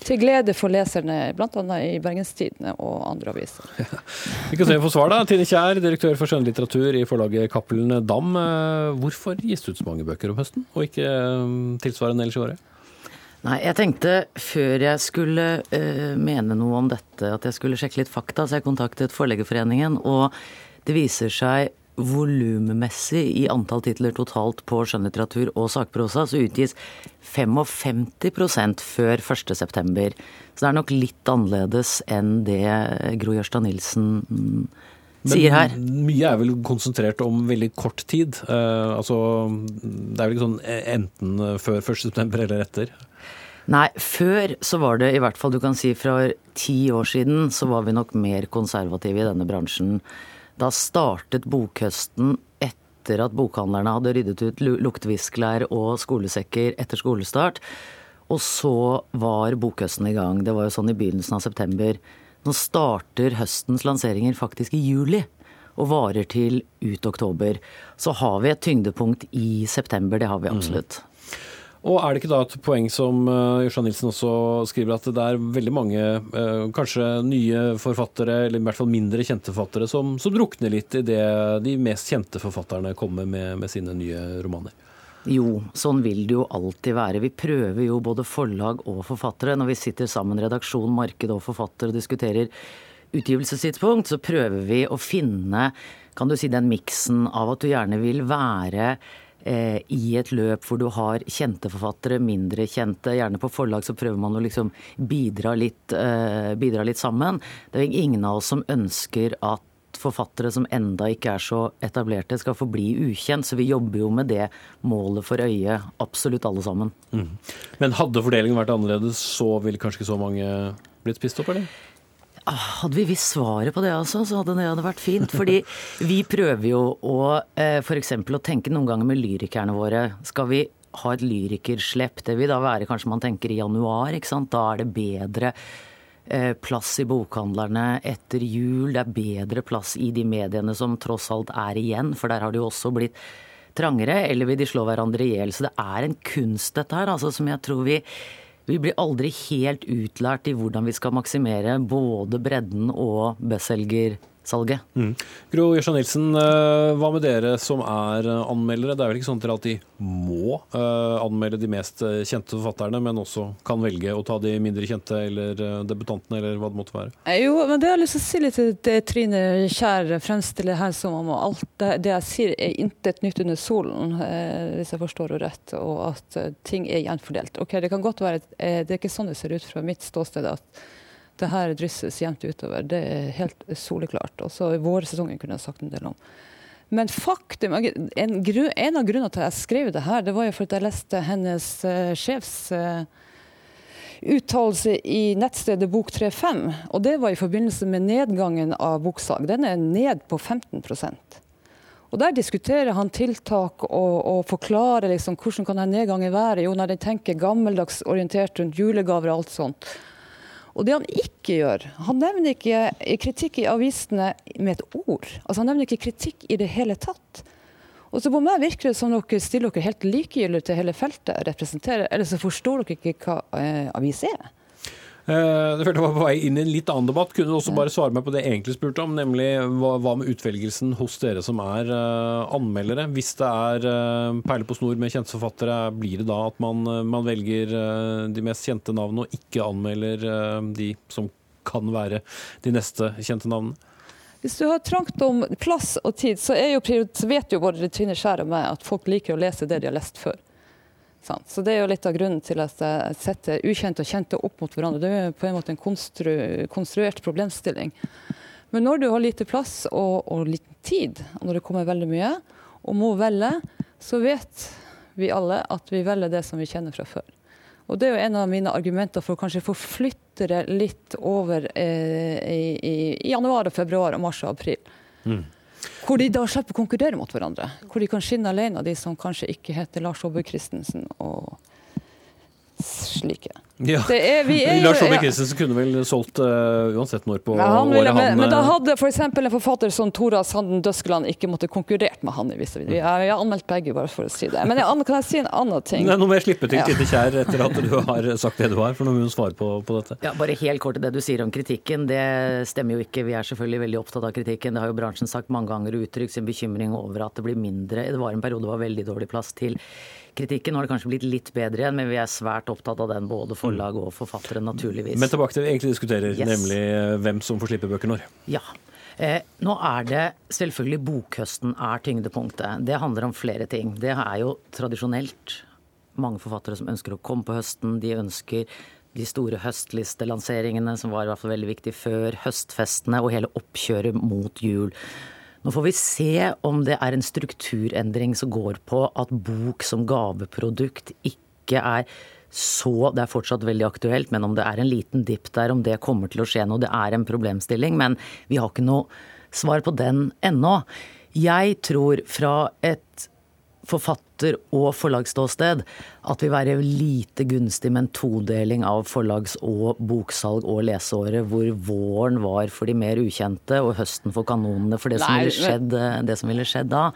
Til glede for leserne, bl.a. i Bergenstidene og andre aviser. Ja. Vi kan se på svar da. Tine Kjær, direktør for skjønnlitteratur i forlaget Cappelen Dam. Eh, hvorfor gis det ut så mange bøker om høsten, og ikke eh, tilsvarende ellers i året? Nei, jeg tenkte før jeg skulle uh, mene noe om dette, at jeg skulle sjekke litt fakta, så jeg kontaktet Forleggerforeningen. Og det viser seg volummessig i antall titler totalt på skjønnlitteratur og sakprosa, så utgis 55% før 1.9. Så det er nok litt annerledes enn det Gro Jørstad Nilsen mm, sier her. Men mye er vel konsentrert om veldig kort tid. Uh, altså, det er vel ikke sånn enten før 1.9. eller etter? Nei, før så var det i hvert fall du kan si fra ti år siden så var vi nok mer konservative i denne bransjen. Da startet bokhøsten etter at bokhandlerne hadde ryddet ut lukteviskelær og skolesekker etter skolestart. Og så var bokhøsten i gang. Det var jo sånn i begynnelsen av september. Nå starter høstens lanseringer faktisk i juli og varer til ut oktober. Så har vi et tyngdepunkt i september, det har vi mm. absolutt. Mm. Og er det ikke da et poeng som uh, Nilsen også skriver, at det er veldig mange uh, kanskje nye forfattere, eller i hvert fall mindre kjente forfattere, som, som drukner litt i det de mest kjente forfatterne kommer med, med sine nye romaner? Jo, sånn vil det jo alltid være. Vi prøver jo både forlag og forfattere. Når vi sitter sammen, redaksjon, marked og forfatter og diskuterer utgivelsestidspunkt, så prøver vi å finne kan du si, den miksen av at du gjerne vil være Eh, i et løp hvor du har kjente forfattere, mindre kjente. Gjerne på forlag så prøver man å liksom bidra litt, eh, bidra litt sammen. Det er ingen av oss som ønsker at forfattere som enda ikke er så etablerte, skal forbli ukjent. Så vi jobber jo med det målet for øye, absolutt alle sammen. Mm. Men hadde fordelingen vært annerledes, så ville kanskje ikke så mange blitt spist opp, eller? Ah, hadde vi visst svaret på det også, så hadde det hadde vært fint. Fordi vi prøver jo å eh, f.eks. å tenke noen ganger med lyrikerne våre. Skal vi ha et lyrikerslepp? Det vil da være kanskje man tenker i januar, ikke sant. Da er det bedre eh, plass i bokhandlerne etter jul. Det er bedre plass i de mediene som tross alt er igjen, for der har det jo også blitt trangere. Eller vil de slå hverandre i hjel? Så det er en kunst, dette her, altså, som jeg tror vi vi blir aldri helt utlært i hvordan vi skal maksimere både bredden og bestselgersalget. Mm. Gro Jørstad Nilsen, eh, hva med dere som er eh, anmeldere? Det er vel ikke sånn at dere alltid må uh, anmelde de mest kjente forfatterne, men også kan velge å ta de mindre kjente eller debutantene, eller hva det måtte være? Jo, men det har jeg lyst til å si litt til det Trine Kjær fremstiller her som om alt det, det, jeg sier er intet nytt under solen, eh, hvis jeg forstår henne rett, og at ting er gjenfordelt. Ok, Det kan godt være, eh, det er ikke sånn det ser ut fra mitt ståsted at det her drysses jevnt utover. Det er helt soleklart. Også i vårsesongen kunne jeg sagt en del om. Men faktum, en, grunn, en, av grunnene til at jeg skrev det her, det var jo fordi jeg leste hennes uh, sjefs uh, uttalelse i nettstedet Bok35. Og det var i forbindelse med nedgangen av boksalg. Den er ned på 15% og Der diskuterer han tiltak og, og forklarer liksom, hvordan kan den nedgangen være. Jo, når de tenker gammeldags orientert rundt julegaver og alt sånt. Og det han ikke gjør Han nevner ikke kritikk i avisene med et ord. Altså Han nevner ikke kritikk i det hele tatt. Og så På meg virker det som dere stiller dere helt likegyldig til hele feltet representerer, eller så forstår dere ikke hva eh, avis er. Eh, det følte jeg var på vei inn i en litt annen debatt. Kunne du også bare svare meg på det jeg egentlig spurte om, nemlig hva, med utvelgelsen hos dere som er uh, anmeldere? Hvis det er perle perler på snor med kjente forfattere, blir det da at man, man velger de mest kjente navnene og ikke anmelder de som kan være de neste kjente navnene? Hvis du har trangt om plass og tid, så, jo, så vet jo både Trine Skjær og meg at folk liker å lese det de har lest før. Så Det er jo litt av grunnen til at jeg setter ukjente og kjente opp mot hverandre. Det er på en måte en konstru, konstruert problemstilling. Men når du har lite plass og, og liten tid, og når det kommer veldig mye, og må velge, så vet vi alle at vi velger det som vi kjenner fra før. Og Det er jo en av mine argumenter for å kanskje forflytte det litt over eh, i, i, i, januar, og februar, og mars og april. Mm. Hvor de da slipper å konkurrere mot hverandre. Hvor de kan skinne alene, de som kanskje ikke heter Lars Aabø Christensen og slike. Ja. Er, er Lars Aabye Christensen kunne vel solgt uh, uansett når på ja, året han men, men, da eh, hadde f.eks. en forfatter som Tora Sanden Døskeland ikke måtte konkurrert med han. Hvis vi, har anmeldt begge, bare for å si det. Men jeg, kan jeg si en annen ting? Nei, nå må jeg slippe til Tine Kjær etter at du har sagt det du har, for nå må hun svare på, på, dette. Ja, Bare helt kort til det du sier om kritikken. Det stemmer jo ikke. Vi er selvfølgelig veldig opptatt av kritikken. Det har jo bransjen sagt mange ganger og uttrykt sin bekymring over at det blir mindre. Det var en periode det var veldig dårlig plass til kritikken. Har det kanskje blitt litt bedre igjen, men vi er svært opptatt av den, både forlag og forfattere, naturligvis. Men tilbake til det vi egentlig diskuterer, yes. nemlig eh, hvem som får slippe bøker når. Ja. Eh, nå er det selvfølgelig bokhøsten er tyngdepunktet. Det handler om flere ting. Det er jo tradisjonelt mange forfattere som ønsker å komme på høsten. De ønsker de store høstlistelanseringene, som var i hvert fall veldig viktig før, høstfestene og hele oppkjøret mot jul. Nå får vi se om det er en strukturendring som går på at bok som gaveprodukt ikke er så Det er fortsatt veldig aktuelt, men om det er en liten dipp der, om det kommer til å skje noe, det er en problemstilling. Men vi har ikke noe svar på den ennå. Jeg tror fra et forfatter- og forlagsståsted at vi være lite gunstig med en todeling av forlags- og boksalg og leseåret, hvor våren var for de mer ukjente og høsten for kanonene. For det som, ville skjedd, det som ville skjedd da,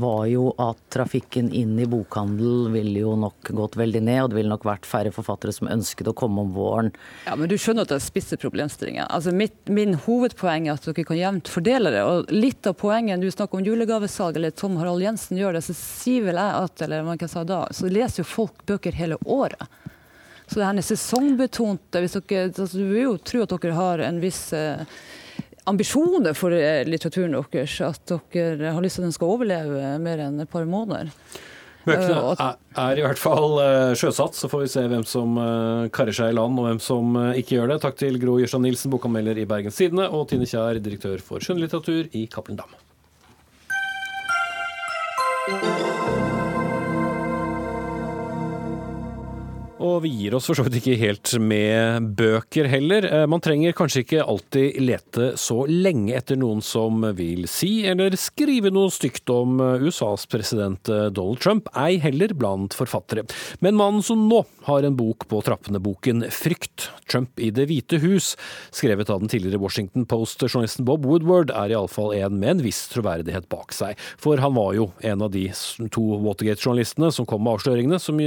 var jo at trafikken inn i bokhandel ville jo nok gått veldig ned, og det ville nok vært færre forfattere som ønsket å komme om våren. Ja, Men du skjønner at det er spisse problemstillinger. Altså mitt, min hovedpoeng er at dere kan jevnt fordele det. Og litt av poenget, du snakker om julegavesalg, eller Tom Harald Jensen gjør det, så sier vel jeg at, eller hva jeg sa da, så leser jo folk bøker hele året. Så det her er sesongbetonte. Hvis dere, altså, du vil jo tro at dere har en viss eh, ambisjoner for eh, litteraturen deres. At dere har lyst til at den skal overleve mer enn et par måneder. Bøkene eh, er i hvert fall eh, sjøsatt, så får vi se hvem som karrer seg i land og hvem som ikke gjør det. Takk til Gro Jørstad Nilsen, bokanmelder i Bergens Tidende, og Tine Kjær, direktør for skjønnlitteratur i Cappelen Dam. Og vi gir oss for så vidt ikke helt med bøker heller. Eh, man trenger kanskje ikke alltid lete så lenge etter noen som vil si eller skrive noe stygt om eh, USAs president eh, Donald Trump, ei heller blant forfattere. Men mannen som nå har en bok på trappene, boken Frykt, Trump i Det hvite hus, skrevet av den tidligere Washington Post-journalisten Bob Woodward, er iallfall en med en viss troverdighet bak seg. For han var jo en av de to Watergate-journalistene som kom med avsløringene, som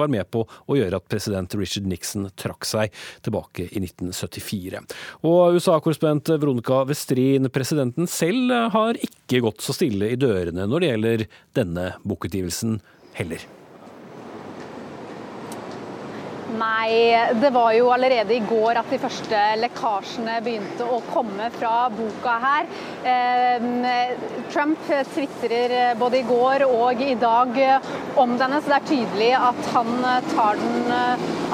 var med på å gjøre gjøre at president Richard Nixon trakk seg tilbake i 1974. Og USA-korrespondent Veronica Westrin, presidenten selv har ikke gått så stille i dørene når det gjelder denne bokutgivelsen heller. Nei, det var jo allerede i går at de første lekkasjene begynte å komme fra boka her. Eh, Trump tvitrer både i går og i dag om denne, så det er tydelig at han tar den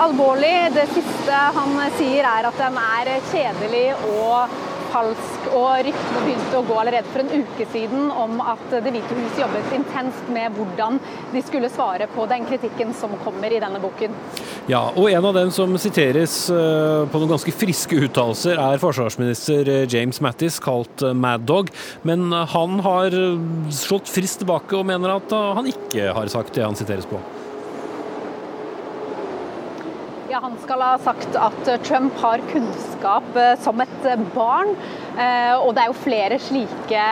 alvorlig. Det siste han sier er at den er kjedelig og falsk. Og ryktene begynte å gå allerede for en uke siden om at Det hvite hus jobbet intenst med hvordan de skulle svare på den kritikken som kommer i denne boken. Ja, og en av dem som siteres eh, på noen ganske friske uttalelser, er forsvarsminister eh, James Mattis, kalt eh, Mad Dog. Men han har slått frist tilbake og mener at han ikke har sagt det han siteres på. Ja, Han skal ha sagt at Trump har kunnskap eh, som et eh, barn. Eh, og det er jo flere slike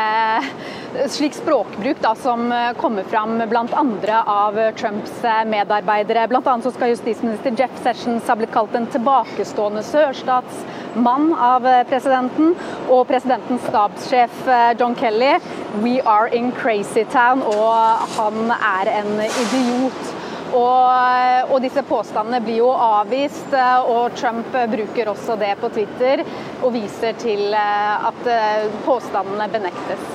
slik språkbruk da, som kommer fram bl.a. av Trumps medarbeidere. Blant annet så skal justisminister Jeff Sessions ha blitt kalt en tilbakestående sørstatsmann av presidenten. Og presidentens stabssjef John Kelly, we are in crazy town, og han er en idiot. Og, og, disse påstandene blir jo avvist, og Trump bruker også det på Twitter og viser til eh, at eh, påstandene benektes.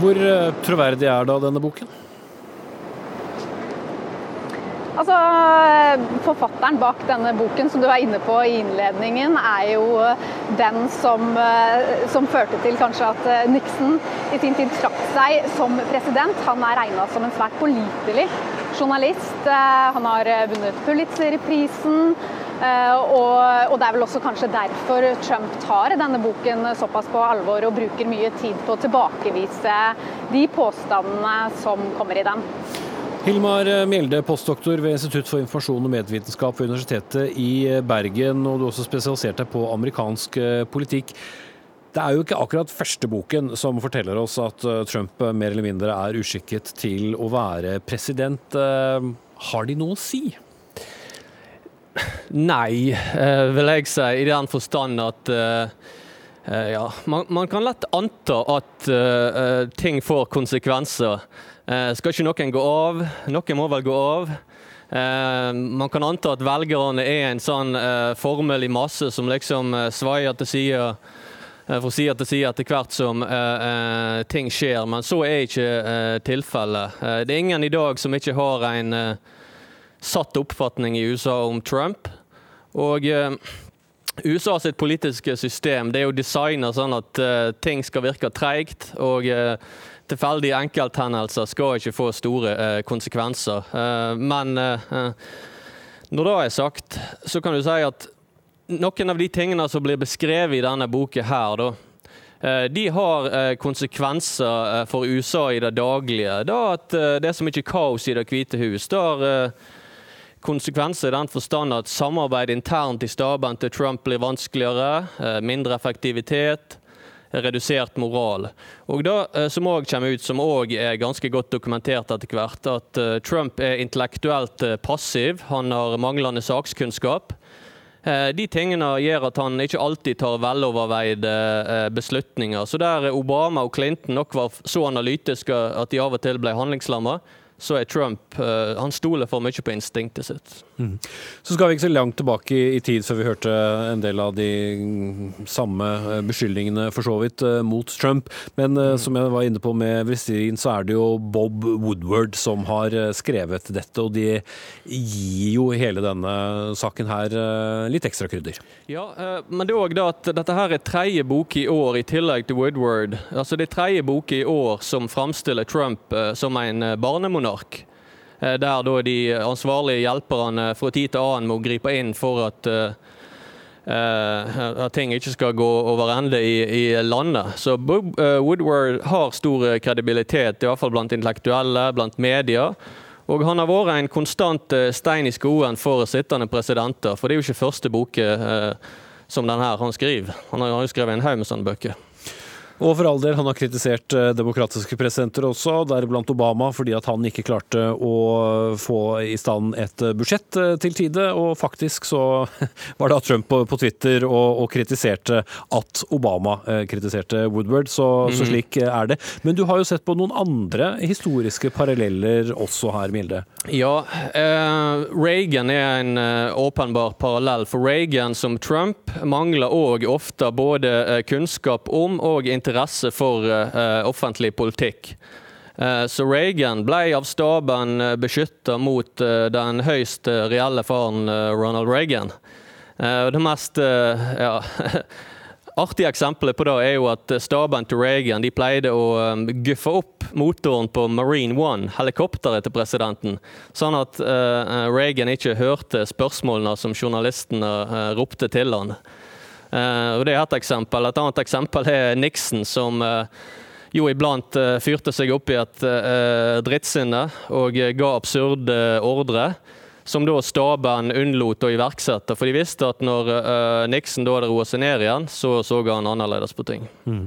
Hvor eh, troverdig er da denne boken? Altså, Forfatteren bak denne boken som du er inne på i innledningen, er jo den som, som førte til kanskje at Nixon i sin tid trakk seg som president. Han er regna som en svært pålitelig journalist. Eh, han har eh, vunnet Pulitzer-prisen. Og, og, det er vel også kanskje derfor Trump tar denne boken såpass på alvor og bruker mye tid på å tilbakevise de påstandene som kommer i den. Hilmar Mjelde, postdoktor ved Institutt for informasjon og medvitenskap ved Universitetet i Bergen, og du har også spesialisert deg på amerikansk politikk. Det er jo ikke akkurat første boken som forteller oss at eh, Trump eh, mer eller mindre er uskikket til å være president. Eh, har de noe å si? Nei, vil jeg si, i den forstand at ja, man, man, kan lett anta at uh, ting får konsekvenser. Uh, skal ikke noen gå av? Noen må vel gå av. Uh, man kan anta at velgerne er en sånn formelig masse som liksom svaier til side Eh, for å si at det sier etter hvert som uh, uh, ting skjer, men så er ikke uh, tilfellet. det er ingen i dag som ikke har en satt oppfatning i USA om Trump. Og USA sitt politiske system det er jo designa sånn at ting skal virke treigt. og tilfeldige enkelthendelser skal ikke få store konsekvenser. men når det er sagt, så kan du si at noen av de tingene som blir beskrevet i denne boken her, da, eh, de har eh, konsekvenser eh, for USA i det daglige. Da at det er så mye kaos i Det hvite hus. Det har konsekvenser i den forstand at samarbeid internt i staben til Trump blir vanskeligere, mindre effektivitet, redusert moral. Og det som òg kommer ut, som òg er ganske godt dokumentert etter hvert, at Trump er intellektuelt passiv. Han har manglende sakskunnskap. Eh, de tingene gjør at han ikke alltid tar veloverveide eh, beslutninger. Så der Obama og Clinton nok var så analytiske at de av og til ble handlingslamma, så er Trump uh, Han stoler for mye på instinktet sitt. Mm. Så skal vi ikke så langt tilbake i, tid før vi hørte en del av de samme eh, beskyldningene for så vidt uh, mot Trump. Men mm. som jeg var inne på med Westin, så er det jo Bob Woodward som har skrevet dette. Og de gir jo hele denne saken her litt ekstra krydder. Ja, men det er òg at dette her er tredje bok i år i tillegg til Woodward. Altså det er tredje bok i år som framstiller Trump som en barnemonark Finnmark. Eh, der da de ansvarlige hjelperne fra tid til annen må gripe inn for at, uh, at ting ikke skal gå over ende i, i landet. Så Woodward har stor kredibilitet, i hvert fall blant intellektuelle, blant media. Og han har vært en konstant stein i skoen for sittende presidenter. For det er jo ikke første boke som denne han skriver. Han har jo skrevet en haug med sånne bøker. Og for all del, han har kritisert eh, demokratiske presidenter også, deriblant Obama, fordi at han ikke klarte å få i stand et eh, budsjett eh, til tide. Og faktisk så var det Trump på, Twitter og, og, kritiserte at Obama kritiserte Woodward. Så, mm. så, slik er det. Men du har jo sett på noen andre historiske paralleller også her, Milde? Ja, eh, Reagan er en åpenbar parallell. For Reagan som Trump mangler òg ofte både kunnskap om og interesse interesse for uh, offentlig politikk. Uh, så Reagan ble av staben beskytta mot den høyst reelle faren Ronald Reagan. det mest ja, artige eksempelet på det er jo at staben til Reagan de pleide å guffe opp motoren på Marine One, helikopteret til presidenten, sånn at Reagan ikke hørte spørsmålene som journalistene ropte til han. Uh, og Det er et eksempel. Et annet eksempel er Nixon, som jo iblant fyrte seg opp i et drittsinne og ga absurde ordre som da staben unnlot å iverksette. For de visste at når Nixon da hadde roet seg ned igjen, så så han annerledes på ting. Mm.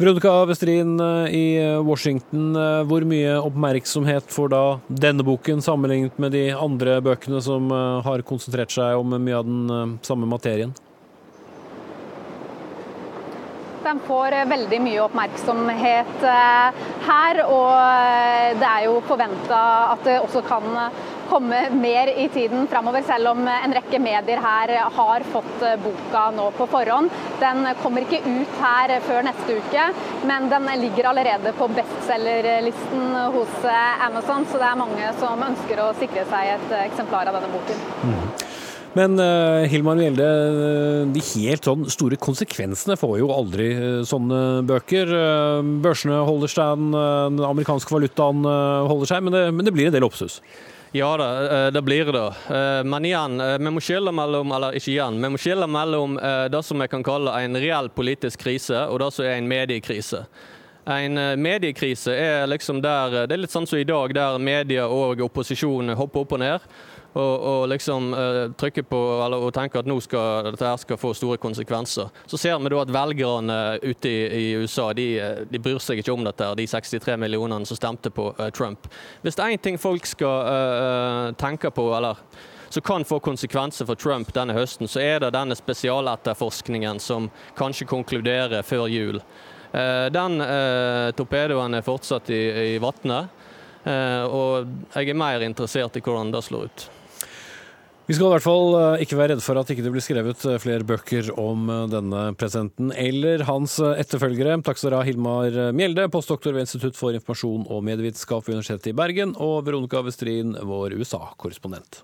Veronica Westrin eh, i Washington, eh, hvor mye oppmerksomhet får da denne boken sammenlignet med de andre bøkene som har konsentrert seg om mye av den samme materien? Den får veldig mye oppmerksomhet her, og det er jo forventa at det også kan komme mer i tiden framover, selv om en rekke medier her har fått boka nå på forhånd. Den kommer ikke ut her før neste uke, men den ligger allerede på bestselgerlisten hos Amazon, så det er mange som ønsker å sikre seg et eksemplar av denne boken. Men uh, Hilmar Mjelde, de helt sånn store konsekvensene får jo aldri uh, sånne bøker. Børsene holder stand, den amerikanske valutaen holder seg, men det, men det blir en del oppstuss. Ja da, eh, det blir det. Eh, men igjen, eh, vi må skille mellom eller ikke igjen, vi må skille mellom det som vi kan kalle en reell politisk krise, og det som er en mediekrise. En mediekrise er liksom der Det er litt sånn som i dag, der media og opposisjon hopper opp og ned og, og liksom uh, trykke på eller, og tenke at nå skal dette her skal få store konsekvenser. Så ser vi da at velgerne ute i, i USA de, de, bryr seg ikke om dette, de 63 millionene som stemte på uh, Trump. Hvis det er én ting folk skal uh, tenke på, eller som kan få konsekvenser for Trump denne høsten, så er det denne spesialetterforskningen som kanskje konkluderer før jul. Den torpedoen er fortsatt i, i vannet, og jeg er mer interessert i hvordan det slår ut. Vi skal i hvert fall eh, ikke være redde for at ikke det blir skrevet eh, flere bøker om eh, denne presidenten eller hans etterfølgere. Takk skal dere ha, Hilmar Mjelde, postdoktor ved Institutt for informasjon og medievitenskap ved Universitetet i Bergen, og Veronica Westrin, vår USA-korrespondent.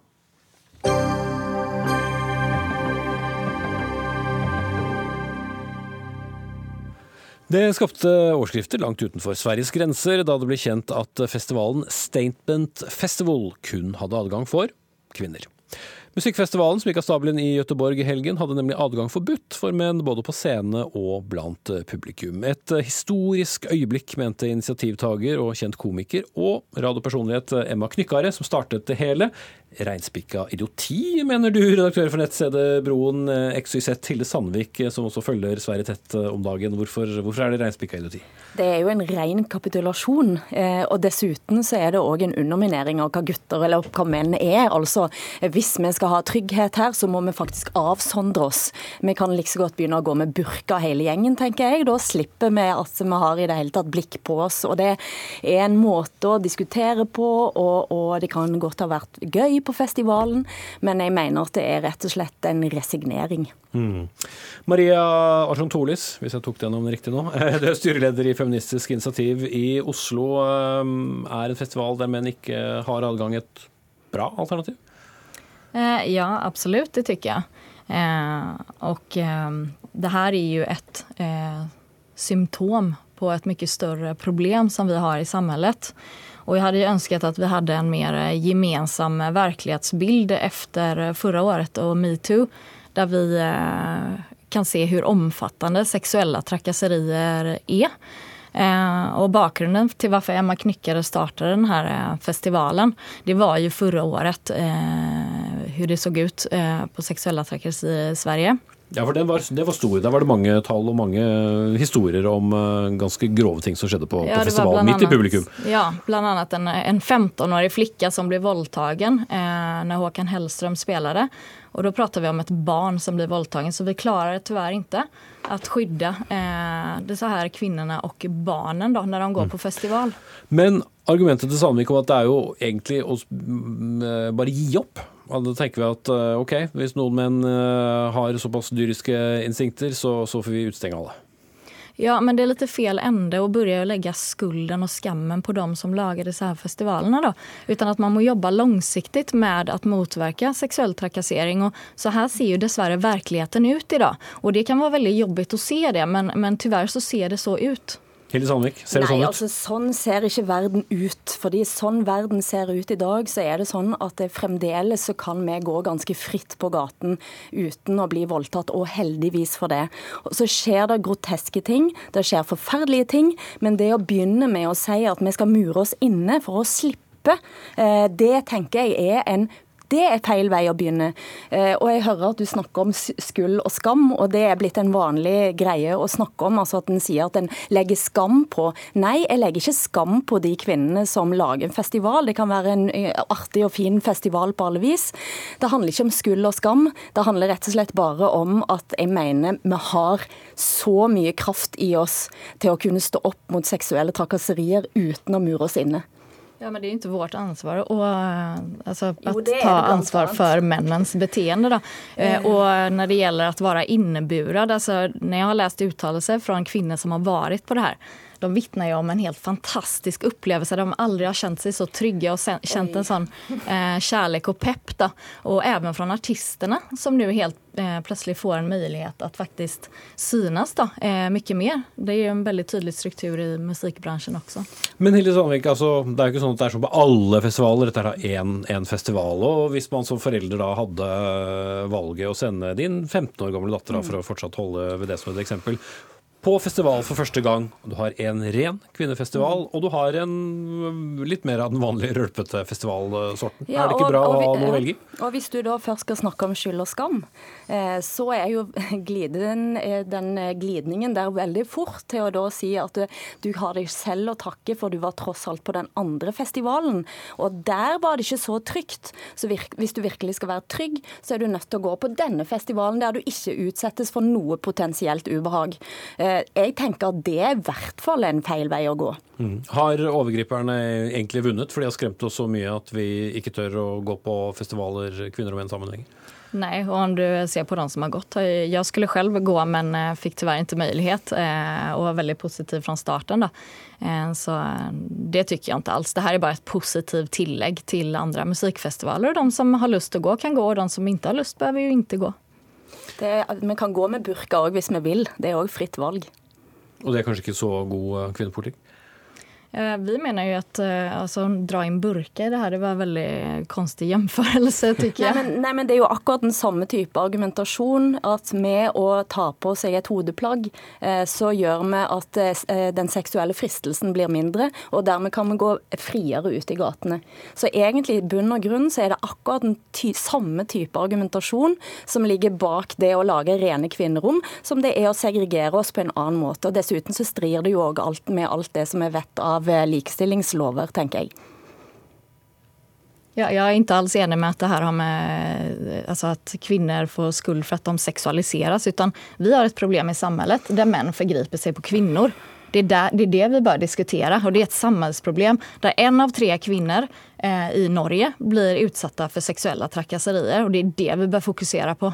Det skapte overskrifter langt utenfor Sveriges grenser da det ble kjent at festivalen Statement Festival kun hadde adgang for kvinner. Musikkfestivalen som gikk av stabelen i Gøteborg i helgen, hadde nemlig adgang forbudt for menn både på scene og blant publikum. Et historisk øyeblikk, mente initiativtaker og kjent komiker og radiopersonlighet Emma Knykkare, som startet det hele. Reinspikka idioti, mener du, redaktør for nettstedet Broen XYZ, Hilde Sandvik, som også følger Sverre tett om dagen. Hvorfor, hvorfor er det reinspikka idioti? Det er jo en ren kapitulasjon. Eh, og dessuten så er det òg en underminering av hva gutter eller hva menn er. Altså, hvis vi skal ha trygghet her, så må vi faktisk avsondre oss. Vi kan like så godt begynne å gå med burka hele gjengen, tenker jeg. Da slipper vi at vi har i det hele tatt blikk på oss. Og det er en måte å diskutere på, og, og det kan godt ha vært gøy på festivalen, men jeg mener at det er rett og slett en resignering. Mm. Maria Arjantolis, hvis jeg tok det om riktig nå. Du er styreleder i Feministisk initiativ i Oslo. Er en festival der menn ikke har adgang et bra alternativ? Eh, ja, absolutt. Det tycker jeg. Eh, og eh, det her er jo et symptom på et mye større problem som vi har i samfunnet. Og jeg hadde ønsket at vi hadde en mer gemensam verklighetsbild etter forrige året og metoo der vi eh, kan se hvor omfattende seksuelle trakasserier er. Eh, og bakgrunnen til hvorfor Emma Knyckare startet denne eh, festivalen, det var jo forrige året hvordan det så ut på seksuelle trakasserier i Sverige. Ja, for var, det var stor. Da var det mange tall og mange historier om uh, ganske grove ting som skjedde på, ja, på festivalen, midt i publikum. Ja, annet en, en 15-årig flicka som ble voldtagen eh, når Håkan Hellstrøm spilte. Og da prater vi om et barn som blir voldtagen, så vi klarer dessverre ikke å skydde eh, disse her kvinnene og barna når de går mm. på festival. Men argumentet til Sandvik om at det er jo egentlig å mm, bare gi opp da tenker vi at eh, ok, hvis noen menn eh, har såpass dyriske instinkter, så, så får vi utstenge alle. Ja, men det er litt feil fel å begynne å legge skulden og skammen på dem som lager disse her festivalene. Da. Utan at man må jobbe langsiktig med å motverke seksuell trakassering. Og så her ser jo dessverre verkligheten ut i dag. Og det kan være veldig jobbigt å se det, men, men dessverre så ser det så ut. Hilde Sandvik, ser det Nei, sånn ut? altså sånn ser ikke verden ut. Fordi sånn verden ser ut i dag, så er det sånn at det fremdeles så kan vi gå ganske fritt på gaten uten å bli voldtatt, og heldigvis for det. Og så skjer det groteske ting, det skjer forferdelige ting, men det å begynne med å si at vi skal mure oss inne for å slippe, eh, det tenker jeg er en det er feil vei å begynne. Eh, Og jeg hører at du snakker om skyld og skam, og det er blitt en vanlig greie å snakke om. altså At en sier at en legger skam på. Nei, jeg legger ikke skam på de kvinnene som lager en festival. Det kan være en eh, artig og fin festival på alle vis. Det handler ikke om skyld og skam. Det handler rett og slett bare om at jeg mener vi har så mye kraft i oss til å kunne stå opp mot seksuelle trakasserier uten å mure oss inne. Ja, men det är jo inte vårt ansvar å eh, alltså, Jo, att ta ansvar for för männens beteende. Då. Mm. Eh. Och när det gäller att vara inneburad, alltså, när jag har läst uttalelser från kvinnor som har varit på det här, de vittnar ju om en helt fantastisk upplevelse. De aldrig har känt sig så trygga och sen, känt en sån eh, kärlek och pepp. Då. Och även från artisterna som nu helt eh, plötsligt får en möjlighet att faktiskt synas då, eh, mycket mer. Det är ju en väldigt tydlig struktur i musikkbransjen også. Men Hilde Sandvik, altså, det er jo ikke sånn at det er sånn på alle festivaler. Dette er da én, festival. Og hvis man som forelder da hadde valget å sende din 15 år gamle datter da, for å fortsatt holde ved det som et eksempel, på festival for første gang, du har en ren kvinnefestival, og du har en litt mer av den vanlige rølpete festivalsorten. Ja, er det ikke bra å ha noe å velge i? Og hvis du da først skal snakke om skyld og skam, eh, så er jo gliden, eh, den eh, glidningen der veldig fort til å da si at du, du har deg selv å takke for du var tross alt på den andre festivalen. Og der var det ikke så trygt. Så virk, hvis du virkelig skal være trygg, så er du nødt til å gå på denne festivalen der du ikke utsettes for noe potensielt ubehag. Eh, Jeg tenker at det er i hvert fall en feil vei å gå. Mm. Har overgriperne egentlig vunnet, for de har skremt oss så mye at vi ikke tør å gå på festivaler kvinner og menn sammen lenger? Nej, och om du ser på de som har gått. jeg Jag skulle själv gå men fikk fick tyvärr inte möjlighet eh, och var väldigt positiv från starten. Då. Eh, Så eh, det tycker jag inte alls. Det här är bara ett positivt tillägg till andra musikfestivaler. Och de som har lust att gå kan gå och de som inte har lust behöver ju inte gå. Det, er- vi kan gå med burka òg hvis vi vil. Det er òg fritt valg. Og det er kanskje ikke så god eh, kvinnepolitikk? Eh, Vi mener ju att eh, alltså, dra in burkar i det här, det var en väldigt konstig jämförelse tycker Nei jag. men, nei, men Det er jo akkurat den samme type argumentasjon. At med å ta på seg et hodeplagg, eh, så gjør vi at den seksuelle fristelsen blir mindre, og dermed kan vi gå friere ut i gatene. Så egentlig i bunn og grunn så er det akkurat den ty samme type argumentasjon som ligger bak det å lage rene kvinnerom, som det er å segregere oss på en annen måte. Og Dessuten så strir det jo alt med alt det som er vett av eh, likestillingslover, tenker jeg. Ja, jeg er ikke alls enig med at det her har med altså at kvinner får skuld for at de seksualiseres. Utan vi har et problem i samfunnet der menn forgriper seg på kvinner. Det er, der, det er, det vi bør diskutere, og det er et samfunnsproblem der en av tre kvinner eh, i Norge blir utsatta for seksuelle trakasserier og det er det vi bør fokusere på.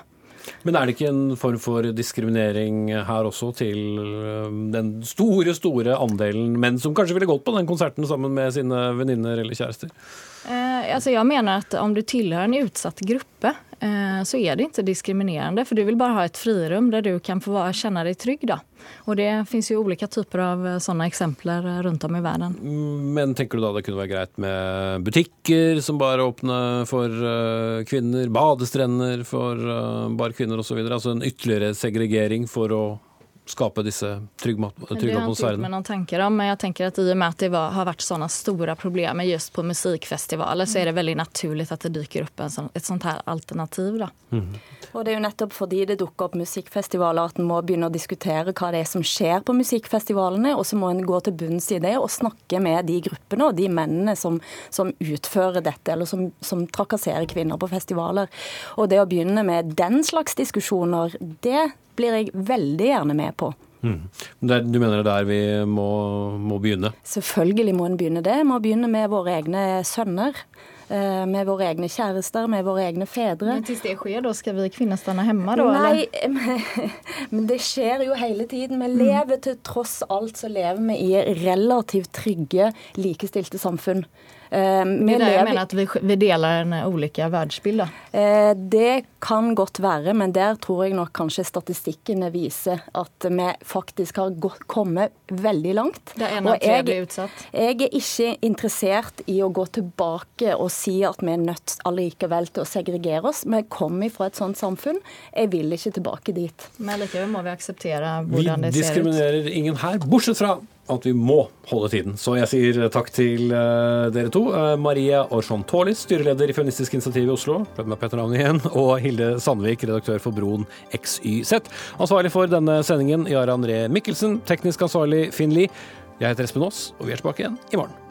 Men er det ikke en form for diskriminering her også til øh, den store, store andelen menn som kanskje ville gått på den konserten sammen med sine venninner eller kjærester? Eh, altså jeg mener at om du tilhører en utsatt grupp eh, så er det ikke diskriminerende. For du vil bare ha et frirum der du kan få kjenne deg trygg. da. Og det fins jo ulike typer av sånne eksempler eh, om i verden. Men tenker du da det kunne være greit med butikker som bare åpner for kvinner, badestrender for bare kvinner osv.? Altså en ytterligere segregering for å skape disse trygge, gjort atmosfærene? noen tenker om, men jeg tenker at i og med at det var, har vært sånne store problemer just på musikkfestivaler, så er det veldig naturlig at det dyker opp en sån, et sånt her alternativ. Då. Og det er jo nettopp fordi det dukker opp musikkfestivaler at en må begynne å diskutere hva det er som skjer på musikkfestivalene, og så må en gå til bunns i det og snakke med de gruppene og de mennene som, som utfører dette, eller som, som trakasserer kvinner på festivaler. Og det å begynne med den slags diskusjoner, det blir jeg veldig gjerne med på. Mm. Det er, du mener det er der vi må, må begynne? Selvfølgelig må en begynne det. Vi må begynne med våre egne sønner. eh, med våre egne kjærester, med våre egne fedre. Men hvis det skjer, da skal vi kvinner stanne hjemme, da? Nei, men det skjer jo hele tiden. Vi Mm. lever til tross alt så lever vi i relativt trygge, likestilte samfunn. Eh, vi Det er det jeg mener, at vi, vi deler en eh, ulike verdensbilder. Eh, Det kan godt være, men der tror jeg nok kanskje statistikkene viser at vi faktisk har gått, kommet veldig langt. Det er en av tre blir utsatt. Jeg er ikke interessert i å gå tilbake og si at vi er nødt allikevel til å segregere oss. Vi kommer fra et sånt samfunn. Jeg vil ikke tilbake dit. Men likevel må vi akseptere Vi hvordan det ser ut. Vi diskriminerer ingen her, bortsett fra at vi må holde tiden. Så jeg sier takk til eh, dere to. Marie Maria Orson Taalis, styreleder i Feministisk initiativ i Oslo, prøvde meg på etternavnet igjen, og Hilde Sandvik, redaktør for Broen XYZ. Ansvarlig for denne sendingen, Jara André Mikkelsen. Teknisk ansvarlig, Finn Lie. Jeg heter Espen Aas, og vi er tilbake igjen i morgen.